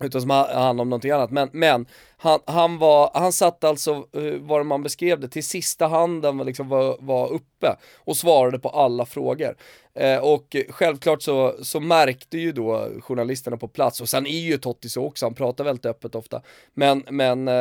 utan som handlade om någonting annat. Men, men han, han, var, han satt alltså, eh, vad man beskrev det, till sista handen liksom var, var uppe och svarade på alla frågor. Eh, och självklart så, så märkte ju då journalisterna på plats, och sen är ju Totti så också, han pratar väldigt öppet ofta, men, men eh,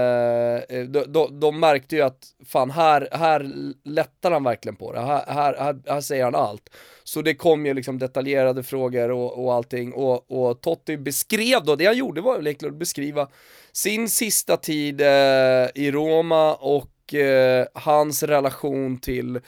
eh de, de, de, märkte ju att fan här, här lättar han verkligen på det, här, här, här, här säger han allt. Så det kom ju liksom detaljerade frågor och, och allting, och, och Totti beskrev då, det han gjorde var väl att beskriva sin sista tid eh, i Roma och eh, hans relation till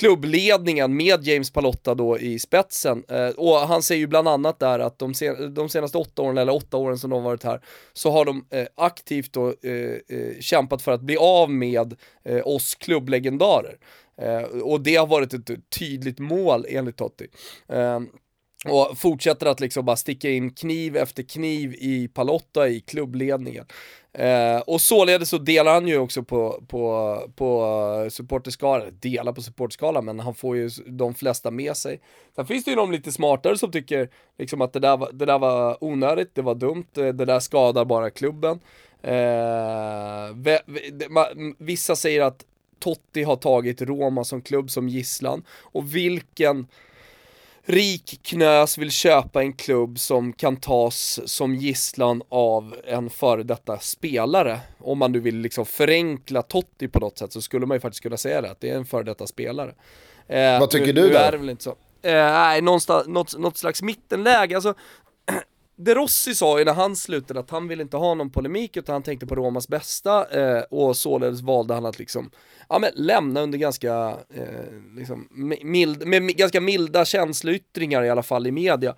klubbledningen med James Palotta då i spetsen. Eh, och han säger ju bland annat där att de, sen, de, senaste åtta åren, eller åtta åren som de har varit här, så har de eh, aktivt då eh, eh kämpat för att bli av med eh, oss klubblegendarer. Eh, och det har varit ett tydligt mål enligt Totti. Ehm, och fortsätter att liksom bara sticka in kniv efter kniv i Palotta i klubbledningen. Eh, och således så delar han ju också på, på, på supporterskala, delar på supporterskalan, men han får ju de flesta med sig. Sen finns det ju de lite smartare som tycker liksom att det där, var, det där var onödigt, det var dumt, eh, det där skadar bara klubben. Eh, vissa säger att Totti har tagit Roma som klubb som gisslan, och vilken rik knös vill köpa en klubb som kan tas som gisslan av en före detta spelare. Om man nu vill liksom förenkla Totti på något sätt så skulle man ju faktiskt kunna säga det, att det är en före detta spelare. Eh, Vad tycker nu, du då? Nu är det väl inte så. Eh, nej, något, något slags mittenläge. Alltså, de Rossi sa ju när han slutade att han ville inte ha någon polemik utan han tänkte på Romas bästa eh, och således valde han att liksom, ja men lämna under ganska, eh, liksom, mild, med ganska milda känsloyttringar i alla fall i media.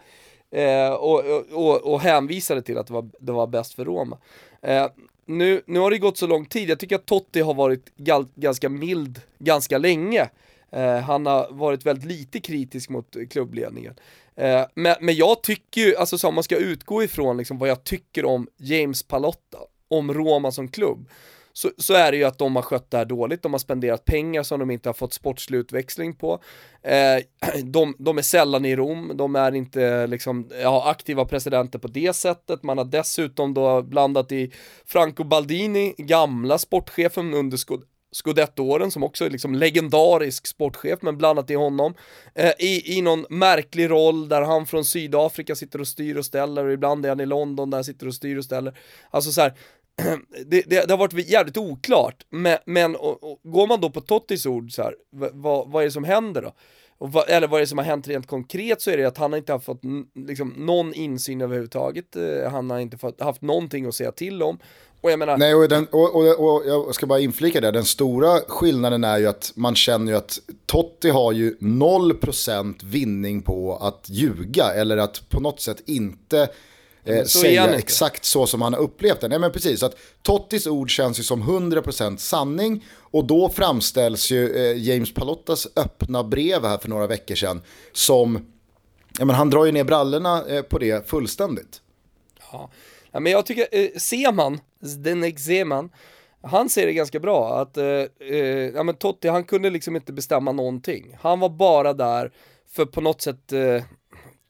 Eh, och, och, och hänvisade till att det var, det var bäst för Roma. Eh, nu, nu har det gått så lång tid, jag tycker att Totti har varit gal, ganska mild ganska länge. Eh, han har varit väldigt lite kritisk mot klubbledningen. Eh, men, men jag tycker ju, alltså så om man ska utgå ifrån liksom vad jag tycker om James Palotta, om Roma som klubb, så, så, är det ju att de har skött det här dåligt, de har spenderat pengar som de inte har fått sportslig utväxling på. Eh, de, de, är sällan i Rom, de är inte liksom, ja, aktiva presidenter på det sättet, man har dessutom då blandat i Franco Baldini, gamla sportchefen under Scudetto-åren som också är liksom legendarisk sportchef, men blandat i honom. Eh, i, I någon märklig roll där han från Sydafrika sitter och styr och ställer och ibland är han i London där han sitter och styr och ställer. Alltså så här, det, det, det, har varit jävligt oklart, men, men och, och, går man då på Tottis ord så här, vad, vad är det som händer då? eller vad är det som har hänt rent konkret så är det att han har inte fått liksom, någon insyn överhuvudtaget, eh, han har inte fått, haft någonting att säga till om och jag menar... Nej, och, den, och, och, och, jag ska bara inflika det, den stora skillnaden är ju att man känner ju att Totti har ju 0% vinning på att ljuga eller att på något sätt inte eh, säga exakt så som han har upplevt det. Nej men precis, att Tottis ord känns ju som 100% sanning och då framställs ju eh, James Palottas öppna brev här för några veckor sedan som, ja men han drar ju ner brallorna eh, på det fullständigt. Ja ja, men jag tycker, eh, Seman, Zdenek Zeman, han ser det ganska bra att, eh, eh, ja men Totti han kunde liksom inte bestämma någonting. Han var bara där för på något sätt, eh,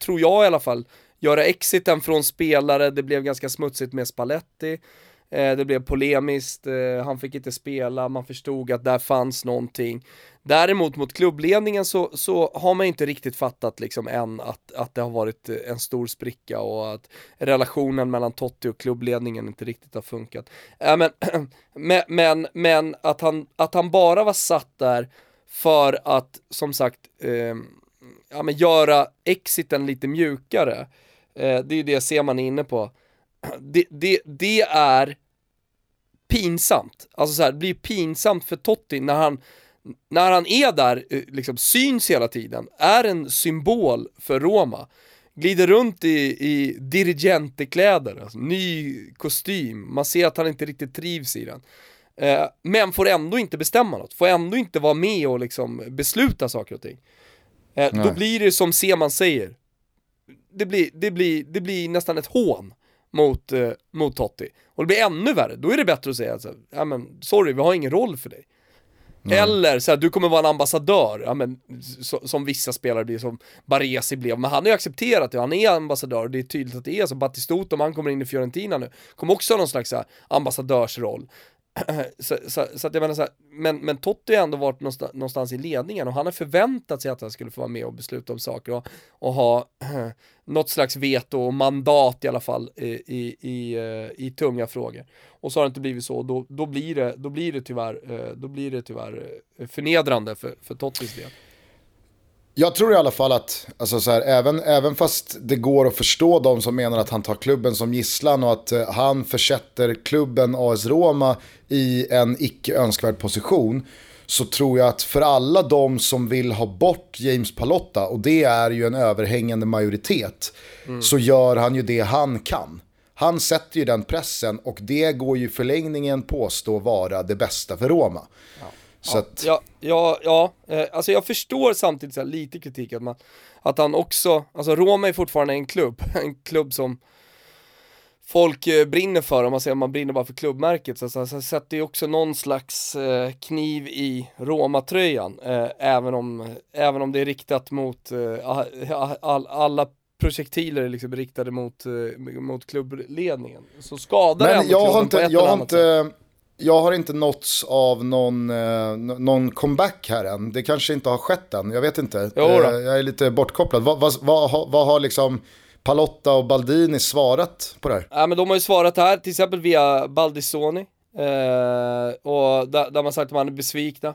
tror jag i alla fall, göra exiten från spelare, det blev ganska smutsigt med Spalletti. Eh, det blev polemiskt, eh, han fick inte spela, man förstod att där fanns någonting. Däremot mot klubbledningen så, så har man inte riktigt fattat liksom än att, att det har varit eh, en stor spricka och att relationen mellan Totti och klubbledningen inte riktigt har funkat. Äh, men, men, men, men att, han, att han bara var satt där för att, som sagt, eh, ja, men göra exiten lite mjukare. Eh, det är ju det ser man är inne på. Det, det, det är pinsamt. Alltså så här, det blir pinsamt för Totti när han, när han är där, eh, liksom syns hela tiden, är en symbol för Roma. Glider runt i, i dirigentekläder, alltså, ny kostym, man ser att han inte riktigt trivs i den. Eh, men får ändå inte bestämma något, får ändå inte vara med och liksom besluta saker och ting. Eh, då blir det som Seman säger, det blir, det, blir, det blir nästan ett hån mot, eh, mot Totti. Och det blir ännu värre, då är det bättre att säga alltså, ja men sorry, vi har ingen roll för dig. Mm. Eller så här, du kommer vara en ambassadör, ja, men, så, som vissa spelare blir, som Baresi blev, men han har ju accepterat det, han är ambassadör, det är tydligt att det är så. Battistuta, om han kommer in i Fiorentina nu, kommer också ha någon slags här, ambassadörsroll. så, så, så, att jag menar så här, men, men Totti har ändå varit någonstans, någonstans, i ledningen och han har förväntat sig att han skulle få vara med och besluta om saker och, och ha något slags veto och mandat i alla fall i, i, i, eh, i tunga frågor. Och så har det inte blivit så, då, då, blir, det, då, blir, det tyvärr, eh, då blir det tyvärr eh, förnedrande för, för Tottis del. Jag tror i alla fall att, alltså så här, även, även fast det går att förstå de som menar att han tar klubben som gisslan och att uh, han försätter klubben AS Roma i en icke önskvärd position. Så tror jag att för alla de som vill ha bort James Palotta, och det är ju en överhängande majoritet, mm. så gör han ju det han kan. Han sätter ju den pressen och det går ju förlängningen påstå vara det bästa för Roma. Ja. Så ja, att... ja, ja, ja, eh, alltså jag förstår samtidigt så lite kritik att, man, att han också, alltså Roma är fortfarande en klubb, en klubb som folk eh, brinner för, om man säger att man brinner bara för klubbmärket, så, så, så sätter ju också någon slags eh, kniv i Roma-tröjan, även, om, även om det är riktat mot all, alla projektiler är liksom riktade mot, mot klubbledningen. Så skadar Men jag har inte, jag har inte, jag har inte nåtts av någon, eh, någon comeback här än. Det kanske inte har skett än, jag vet inte. Eh, jag är lite bortkopplad. Vad, vad, vad, vad har liksom Palotta och Baldini svarat på det här? Ja men de har ju svarat här, till exempel via Baldissoni. Eh, och där, där man sagt att man är besvikna.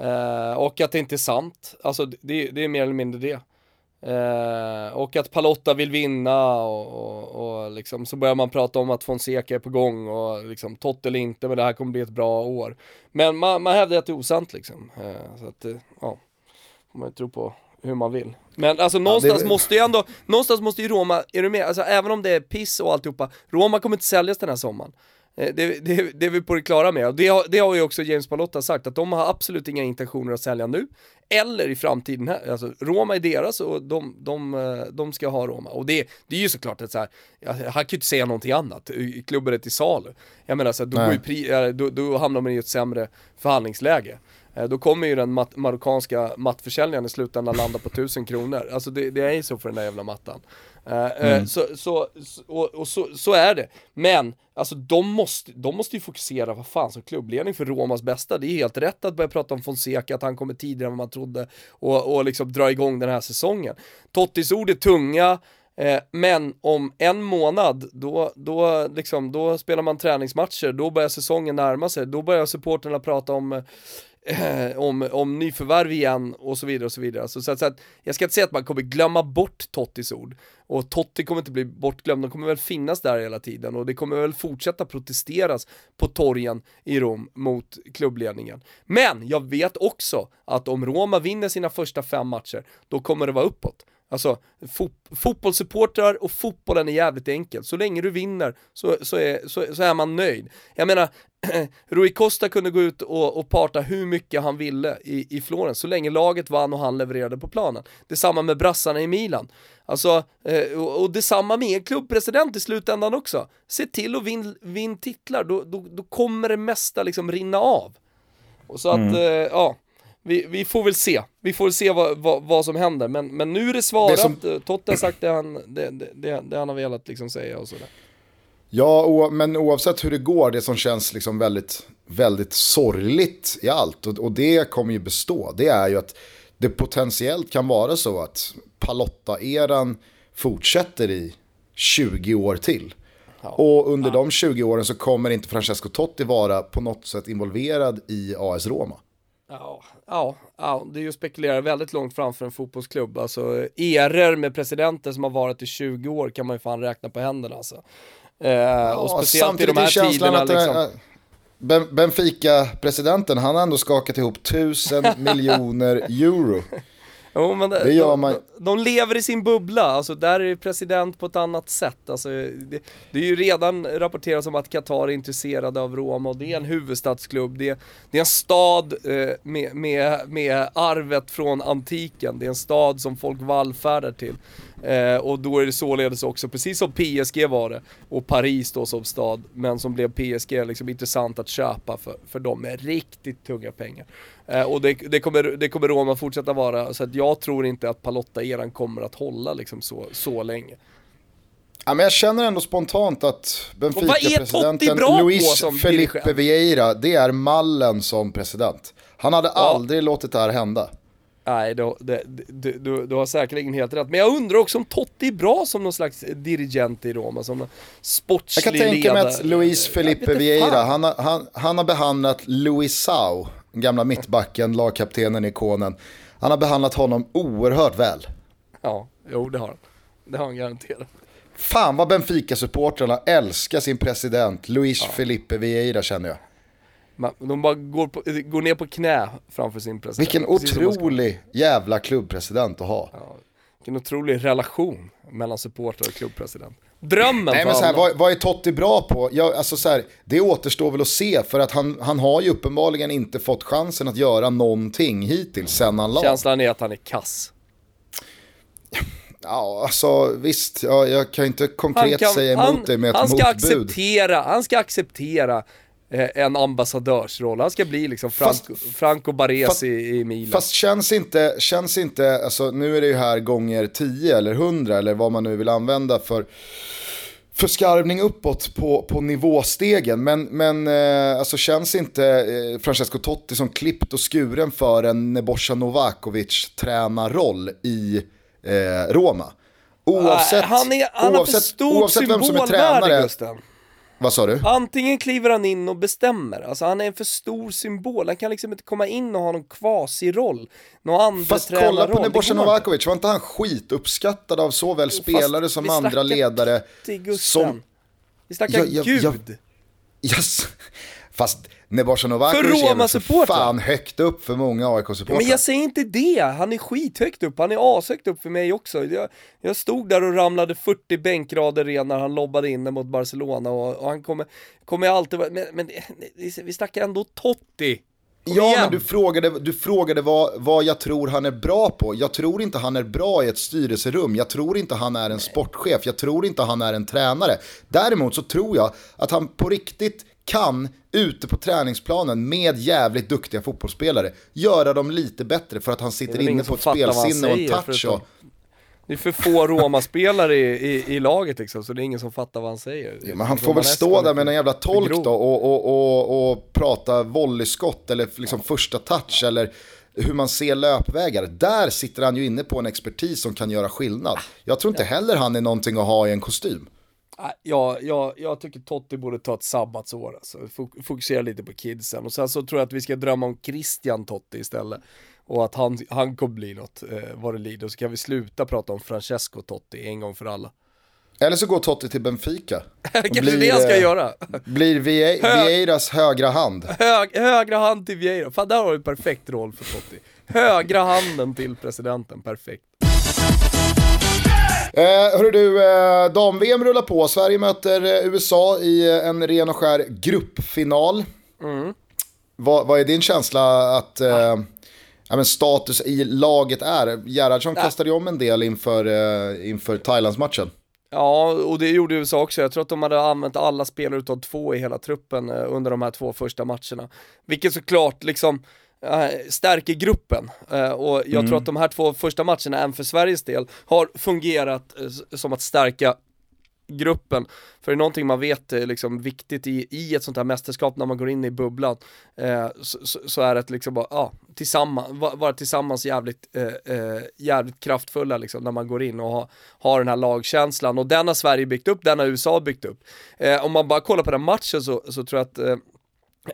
Eh, och att det inte är sant. Alltså det, det är mer eller mindre det. Eh, och att Palotta vill vinna och, och, och, liksom, så börjar man prata om att Fonseca är på gång och liksom Tottel inte men det här kommer bli ett bra år. Men man, man hävdar att det är osant liksom. Eh, så att, eh, ja, får man tro på hur man vill. Men alltså någonstans ja, det... måste ju ändå, någonstans måste ju Roma, är du med? Alltså även om det är piss och alltihopa, Roma kommer inte säljas den här sommaren. Eh, det, det, det är vi på det klara med. Det har, det har ju också James Palotta sagt, att de har absolut inga intentioner att sälja nu, eller i framtiden. Här. Alltså, Roma är deras och de, de, eh, de ska ha Roma. Och det, det är ju såklart att så här, han kan ju inte säga någonting annat, klubben är till salu. Jag menar, så här, då, pri, då, då hamnar man i ett sämre förhandlingsläge. Eh, då kommer ju den mat marockanska mattförsäljningen i slutändan landa på 1000 kronor. Alltså det, det är ju så för den där jävla mattan. Mm. Så, så, och, och så, så, är det. Men, alltså de måste, de måste ju fokusera, vad fan, som klubbledning för Romas bästa. Det är helt rätt att börja prata om Fonseca, att han kommer tidigare än vad man trodde och, och liksom dra igång den här säsongen. Tottis ord är tunga, eh, men om en månad, då, då, liksom, då spelar man träningsmatcher, då börjar säsongen närma sig, då börjar supporterna prata om eh, om, om nyförvärv igen och så vidare och så vidare. Så, så, att, så att, jag ska inte säga att man kommer glömma bort Tottis ord. Och Totti kommer inte bli bortglömd, de kommer väl finnas där hela tiden och det kommer väl fortsätta protesteras på torgen i Rom mot klubbledningen. Men jag vet också att om Roma vinner sina första fem matcher, då kommer det vara uppåt. Alltså, fot fotbollssupportrar och fotbollen är jävligt enkelt. Så länge du vinner så, så, är, så, så är man nöjd. Jag menar, Rui Costa kunde gå ut och, och parta hur mycket han ville i, i Florens, så länge laget vann och han levererade på planen. Detsamma med brassarna i Milan. Alltså, eh, och, och detsamma med en klubbpresident i slutändan också. Se till att vinna vin titlar, då, då, då kommer det mesta liksom rinna av. Och så att, mm. eh, ja vi, vi får väl se. Vi får väl se vad, vad, vad som händer. Men, men nu är det svarat. Det som... Totte har sagt det han, det, det, det han har velat liksom säga och sådär. Ja, men oavsett hur det går, det som känns liksom väldigt, väldigt sorgligt i allt, och, och det kommer ju bestå, det är ju att det potentiellt kan vara så att Palotta-eran fortsätter i 20 år till. Ja. Och under ja. de 20 åren så kommer inte Francesco Totti vara på något sätt involverad i AS Roma. Ja, ja, ja, det är ju att spekulera väldigt långt framför en fotbollsklubb. Alltså eror med presidenter som har varit i 20 år kan man ju fan räkna på händerna alltså. Eh, ja, och speciellt i de här tiderna liksom. Benfica-presidenten, han har ändå skakat ihop tusen miljoner euro. Jo, men det, det gör man. De, de, lever i sin bubbla, alltså där är president på ett annat sätt. Alltså, det, det är ju redan rapporterat om att Qatar är intresserade av Roma och det är en huvudstadsklubb. Det, det är en stad eh, med, med, med arvet från antiken. Det är en stad som folk vallfärdar till. Eh, och då är det således också, precis som PSG var det, och Paris då som stad, men som blev PSG liksom intressant att köpa för, för dem med riktigt tunga pengar. Eh, och det, det, kommer, det kommer Roma fortsätta vara, så att jag tror inte att Palotta-eran kommer att hålla liksom så, så länge. Ja, men jag känner ändå spontant att Benfica-presidenten Luis Felipe Vieira, det är mallen som president. Han hade ja. aldrig låtit det här hända. Nej, du, du, du, du, har säkerligen helt rätt. Men jag undrar också om Totti är bra som någon slags dirigent i Roma, som sportslig Jag kan tänka mig att Luis Felipe Vieira, han har, han, han har behandlat Luisao, gamla mittbacken, lagkaptenen, ikonen. Han har behandlat honom oerhört väl. Ja, jo det har han. Det har han garanterat. Fan vad Benfica-supportrarna älskar sin president, Luis ja. Felipe Vieira känner jag. De bara går, på, går ner på knä framför sin president. Vilken otrolig jävla klubbpresident att ha. Ja, vilken otrolig relation mellan supportrar och klubbpresident. Drömmen Nej, men så här, vad, vad, är Totti bra på? Ja, alltså så här, det återstår väl att se för att han, han har ju uppenbarligen inte fått chansen att göra någonting hittills sen han la. Känslan är att han är kass. Ja, alltså visst, ja, jag kan inte konkret kan, säga emot han, dig med ett han ska motbud. Acceptera, han ska acceptera en ambassadörsroll. Han ska bli liksom Franco, fast, Franco Baresi fast, i Milan. Fast känns inte, känns inte, alltså nu är det ju här gånger 10 eller 100 eller vad man nu vill använda för förskarvning uppåt på, på nivåstegen. Men, men eh, alltså känns inte eh, Francesco Totti som klippt och skuren för en Nebojsa Novakovic tränarroll i eh, Roma? Oavsett, han, är, han oavsett, oavsett vem som är tränare. Gusten. Vad sa du? Antingen kliver han in och bestämmer, alltså han är en för stor symbol, han kan liksom inte komma in och ha någon kvasiroll, någon andra Fast kolla på Nebojsa Novakovic, var inte han skituppskattad av såväl spelare som andra ledare? Som... Vi snackar ja, ja, Gud! Ja, yes. Fast Nebojsa Novakovic är fan högt upp för många AIK-supportrar. Ja, men jag säger inte det, han är skithögt upp, han är ashögt upp för mig också. Jag, jag stod där och ramlade 40 bänkrader ren när han lobbade in mot Barcelona och, och han kommer, kommer alltid vara, men, men vi snackar ändå Totti. Ja, men du frågade, du frågade vad, vad jag tror han är bra på. Jag tror inte han är bra i ett styrelserum. Jag tror inte han är en sportchef. Jag tror inte han är en tränare. Däremot så tror jag att han på riktigt kan ute på träningsplanen med jävligt duktiga fotbollsspelare göra dem lite bättre för att han sitter inne på ett spelsinne och en touch. Och... Det är för få Roma-spelare i, i, i, laget liksom, så det är ingen som fattar vad han säger. Ja, men han får väl stå där med en jävla tolk då och, och, och, och prata volleyskott eller liksom första touch eller hur man ser löpvägar. Där sitter han ju inne på en expertis som kan göra skillnad. Jag tror inte heller han är någonting att ha i en kostym. Ja, jag, jag tycker Totti borde ta ett sabbatsår, alltså. fokusera lite på kidsen. Och sen så tror jag att vi ska drömma om Christian Totti istället. Och att han, han kommer bli något eh, vad det lider. Och så kan vi sluta prata om Francesco Totti en gång för alla. Eller så går Totti till Benfica. Kanske blir, det han ska göra. Blir Vieiras högra hand. Hög, högra hand till Vieira. Fan, där har du perfekt roll för Totti. Högra handen till presidenten, perfekt. Eh, hörru du, eh, dam-VM rullar på. Sverige möter eh, USA i eh, en ren och skär gruppfinal. Mm. Vad, vad är din känsla att eh, ja, men status i laget är? Gerhardsson kastade ju om en del inför, eh, inför Thailandsmatchen. Ja, och det gjorde USA också. Jag tror att de hade använt alla spelare utav två i hela truppen eh, under de här två första matcherna. Vilket såklart liksom stärker gruppen. Eh, och jag tror att de här två första matcherna, även för Sveriges del, har fungerat eh, som att stärka gruppen. För det är någonting man vet är liksom viktigt i, i ett sånt här mästerskap när man går in i bubblan. Eh, så, så, så är det att liksom bara, ja, tillsammans, vara tillsammans jävligt, eh, eh, jävligt kraftfulla liksom när man går in och har, har den här lagkänslan. Och den har Sverige byggt upp, den har USA byggt upp. Eh, om man bara kollar på den matchen så, så tror jag att eh,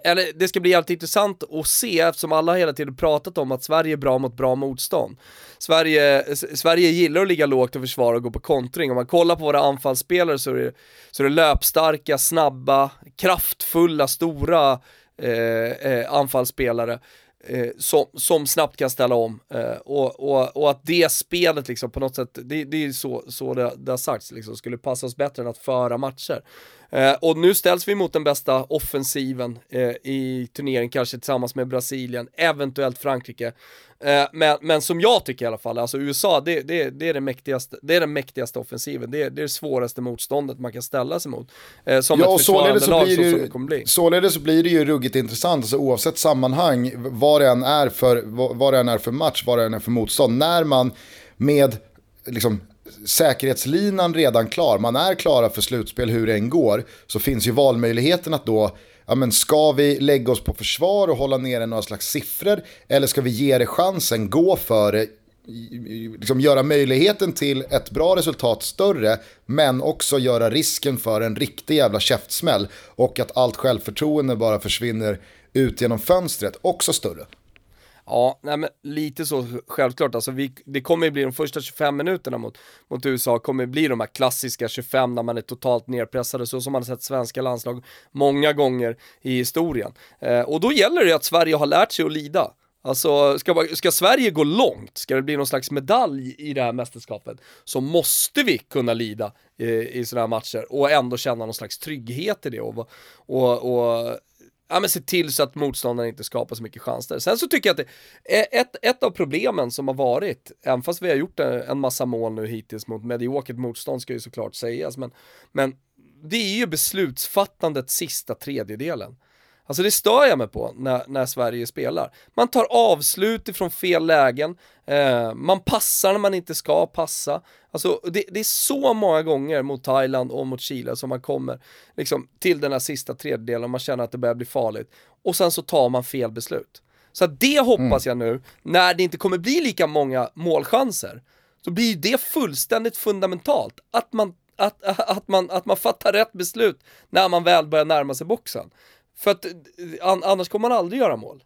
eller det ska bli jävligt intressant att se eftersom alla hela tiden pratat om att Sverige är bra mot bra motstånd. Sverige, Sverige gillar att ligga lågt och försvara och gå på kontring. Om man kollar på våra anfallsspelare så är det, så är det löpstarka, snabba, kraftfulla, stora eh, eh, anfallsspelare. Eh, som, som snabbt kan ställa om eh, och, och, och att det spelet liksom på något sätt, det, det är så, så det, det har sagts liksom, skulle passa oss bättre än att föra matcher. Eh, och nu ställs vi mot den bästa offensiven eh, i turneringen, kanske tillsammans med Brasilien, eventuellt Frankrike. Eh, men, men som jag tycker i alla fall, alltså USA, det, det, det, är, det, mäktigaste, det är den mäktigaste offensiven, det är, det är det svåraste motståndet man kan ställa sig mot. Eh, som Ja, ett och försvarande således så, lag blir det som ju, kommer bli. således så blir det ju ruggigt intressant, alltså, oavsett sammanhang, vad det, än är för, vad, vad det än är för match, vad det än är för motstånd. När man med liksom, säkerhetslinan redan klar, man är klara för slutspel hur det än går, så finns ju valmöjligheten att då Ja, men ska vi lägga oss på försvar och hålla nere några slags siffror? Eller ska vi ge det chansen, gå för det, liksom göra möjligheten till ett bra resultat större, men också göra risken för en riktig jävla käftsmäll och att allt självförtroende bara försvinner ut genom fönstret också större. Ja, nej men lite så självklart. Alltså vi, det kommer ju bli de första 25 minuterna mot, mot USA, kommer bli de här klassiska 25 när man är totalt nerpressade, så som man har sett svenska landslag många gånger i historien. Eh, och då gäller det att Sverige har lärt sig att lida. Alltså, ska, ska Sverige gå långt, ska det bli någon slags medalj i det här mästerskapet, så måste vi kunna lida i, i sådana här matcher och ändå känna någon slags trygghet i det och, och, och ja, men se till så att motståndaren inte skapar så mycket chanser. Sen så tycker jag att det eh, ett, ett av problemen som har varit, även fast vi har gjort en, en massa mål nu hittills mot mediokert motstånd ska ju såklart sägas, men, men det är ju beslutsfattandet sista tredjedelen. Alltså det stör jag mig på när, när Sverige spelar. Man tar avslut ifrån fel lägen, eh, man passar när man inte ska passa. Alltså det, det är så många gånger mot Thailand och mot Chile som man kommer liksom, till den här sista tredjedelen och man känner att det börjar bli farligt. Och sen så tar man fel beslut. Så att det hoppas jag nu, när det inte kommer bli lika många målchanser, så blir det fullständigt fundamentalt. Att man, att, att, man, att man fattar rätt beslut när man väl börjar närma sig boxen. För att an, annars kommer man aldrig göra mål.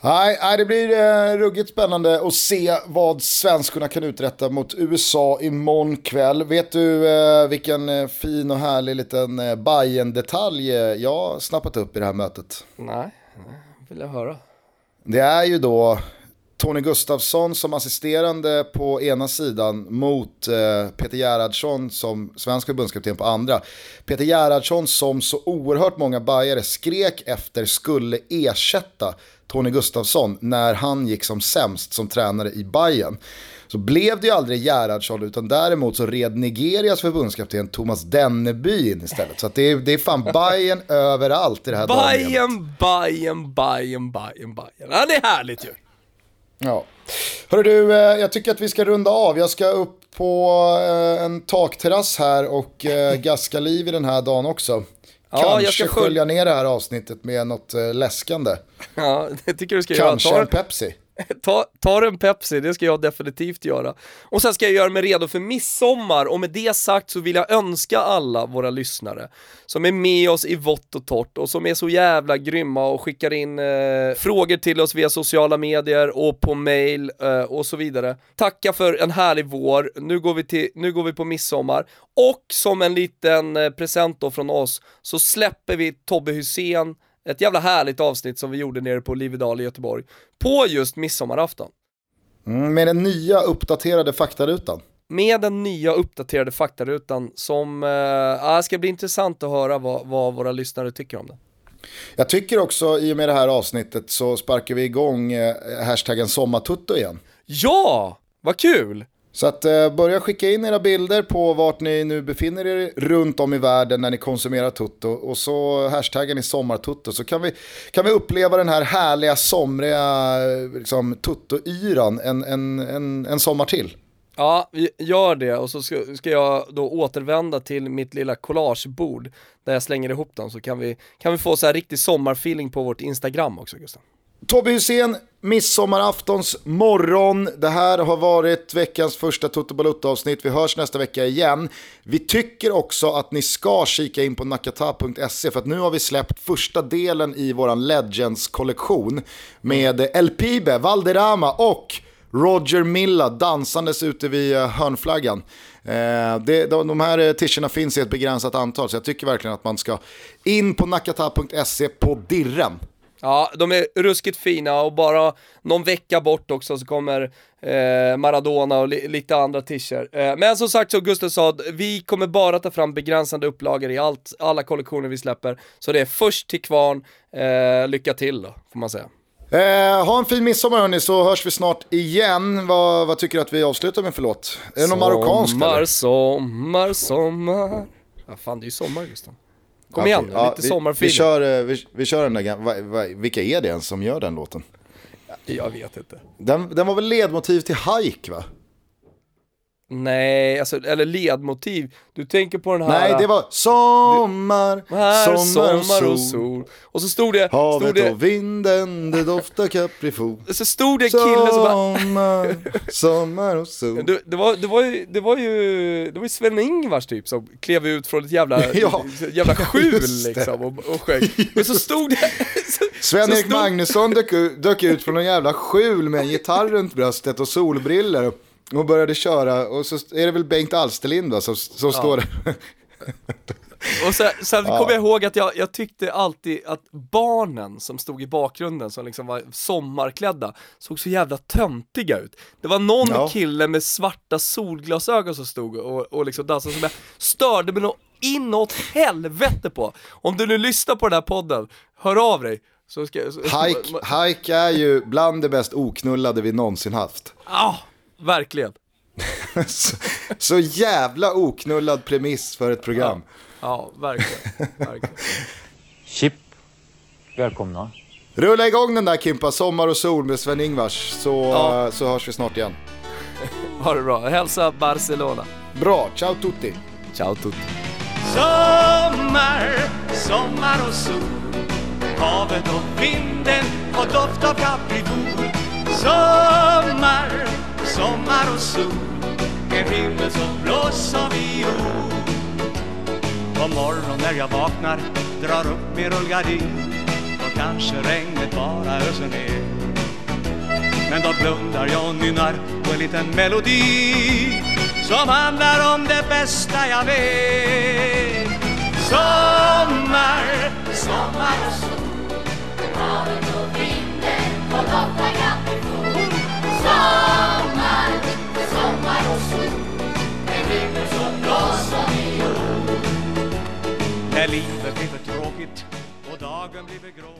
Nej, det blir eh, ruggigt spännande att se vad svenskarna kan uträtta mot USA imorgon kväll. Vet du eh, vilken eh, fin och härlig liten eh, Bayern-detalj eh, jag snappat upp i det här mötet? Nej, nej, vill jag höra. Det är ju då Tony Gustafsson som assisterande på ena sidan mot eh, Peter Gerhardsson som svensk förbundskapten på andra. Peter Gerhardsson som så oerhört många bajare skrek efter skulle ersätta Tony Gustafsson när han gick som sämst som tränare i Bayern. Så blev det ju aldrig Gerhardsson utan däremot så red Nigerias förbundskapten Thomas Denneby in istället. Så det, är, det är fan Bayern överallt i det här. Bayern, Bayern, Bayern, Bayern, Bayern. Ja, det är härligt ju. Ja. Hörru du, eh, jag tycker att vi ska runda av. Jag ska upp på eh, en takterrass här och eh, gaska liv i den här dagen också. Ja, Kanske jag ska skölj- skölja ner det här avsnittet med något läskande. Ja, det tycker du ska Kanske göra. en Ta, Pepsi. ta, ta en Pepsi, det ska jag definitivt göra. Och sen ska jag göra mig redo för midsommar, och med det sagt så vill jag önska alla våra lyssnare som är med oss i vått och torrt och som är så jävla grymma och skickar in eh, frågor till oss via sociala medier och på mail eh, och så vidare. Tacka för en härlig vår, nu går vi, till, nu går vi på midsommar. Och som en liten eh, present då från oss så släpper vi Tobbe Hussein ett jävla härligt avsnitt som vi gjorde nere på Livedal i Göteborg. På just midsommarafton. Mm, med den nya uppdaterade faktarutan. med den nya uppdaterade faktarutan som, eh, ja, ska bli intressant att höra vad, vad våra lyssnare tycker om den. Jag tycker också i och med det här avsnittet så sparkar vi igång eh, hashtaggen sommartutto igen. Ja, vad kul! Så att eh, börja skicka in era bilder på vart ni nu befinner er runt om i världen när ni konsumerar tutto och så hashtaggar ni sommartutto så kan vi, kan vi uppleva den här härliga somriga liksom, tutto-yran en, en, en, en sommar till. Ja, vi gör det och så ska, ska jag då återvända till mitt lilla collagebord där jag slänger ihop dem så kan vi, kan vi få så här riktig sommarfeeling på vårt Instagram också Gustav. Tobbe Hysén, midsommaraftons morgon. Det här har varit veckans första Toto Balutta avsnitt. Vi hörs nästa vecka igen. Vi tycker också att ni ska kika in på nakata.se för att nu har vi släppt första delen i våran Legends-kollektion med El Pibe, Valderrama och Roger Milla dansandes ute vid eh, hörnflaggan. Eh, de här tisherna tischerna finns i ett begränsat antal så jag tycker verkligen att man ska in på nakata.se på dirren. Ja, de är ruskigt fina och bara någon vecka bort också så kommer eh, Maradona och li lite andra tischer. Eh, men som sagt så Gustav sa, vi kommer bara ta fram begränsade upplagor i allt, alla kollektioner vi släpper. Så det är först till kvarn, eh, lycka till då, får man säga. Eh, ha en fin midsommar hörni så hörs vi snart igen. Vad, vad tycker du att vi avslutar med för låt? Är det någon marockansk Sommar, sommar, sommar. Ja fan det är ju sommar Gustav. Kom Okej, igen nu, ja, lite vi, sommarfeeling. vi, kör, eh, vi, vi kör den där, va, va, vilka är det ens som gör den låten? Jag vet inte. Den, den var väl ledmotiv till Hike va? Nej, alltså, eller ledmotiv. Du tänker på den här... Nej, det var sommar, här, sommar, och, sol. och sol. Och så stod det, stod Havet det, och vinden, det doftar kaprifol. så stod det en kille som bara, Sommar, sommar och sol. det, det, var, det, var ju, det var ju, det var ju Sven-Ingvars typ som klev ut från ett jävla, Ja, jävla skjul liksom och, och sjöng. Men så stod det, Sven-Erik stod- Magnusson dök, dök ut från en jävla skjul med en gitarr runt bröstet och solbriller och började köra och så är det väl Bengt Alsterlind va, som, som står där. Och sen, sen kommer jag ihåg att jag, jag tyckte alltid att barnen som stod i bakgrunden som liksom var sommarklädda såg så jävla töntiga ut. Det var någon Ja. kille med svarta solglasögon som stod och, och liksom dansade som jag störde mig något inåt helvete på. Om du nu lyssnar på den här podden, hör av dig. Så ska, så, Hike, Hike är ju bland det bäst oknullade vi någonsin haft. Ah, verkligen. så, så jävla oknullad premiss för ett program. Ja, verkligen. verkligen. Chip, välkomna. Rulla igång den där Kimpa, Sommar och sol med Sven-Ingvars så, Ja. så hörs vi snart igen. Ha det bra. Hälsa Barcelona. Bra, ciao tutti! Ciao tutti. Sommar, sommar och sol Havet och vinden och doft av kaprifol Sommar, sommar och sol. En himmel som blå som viol På morgon när jag vaknar drar upp min rullgardin. Då kanske regnet bara öser ner. Men då blundar jag och nynnar på en liten melodi som handlar om det bästa jag vet. Sommar, sommar och sol, havet och vinden och doftar livet blivit tråkigt och dagen blivit grå.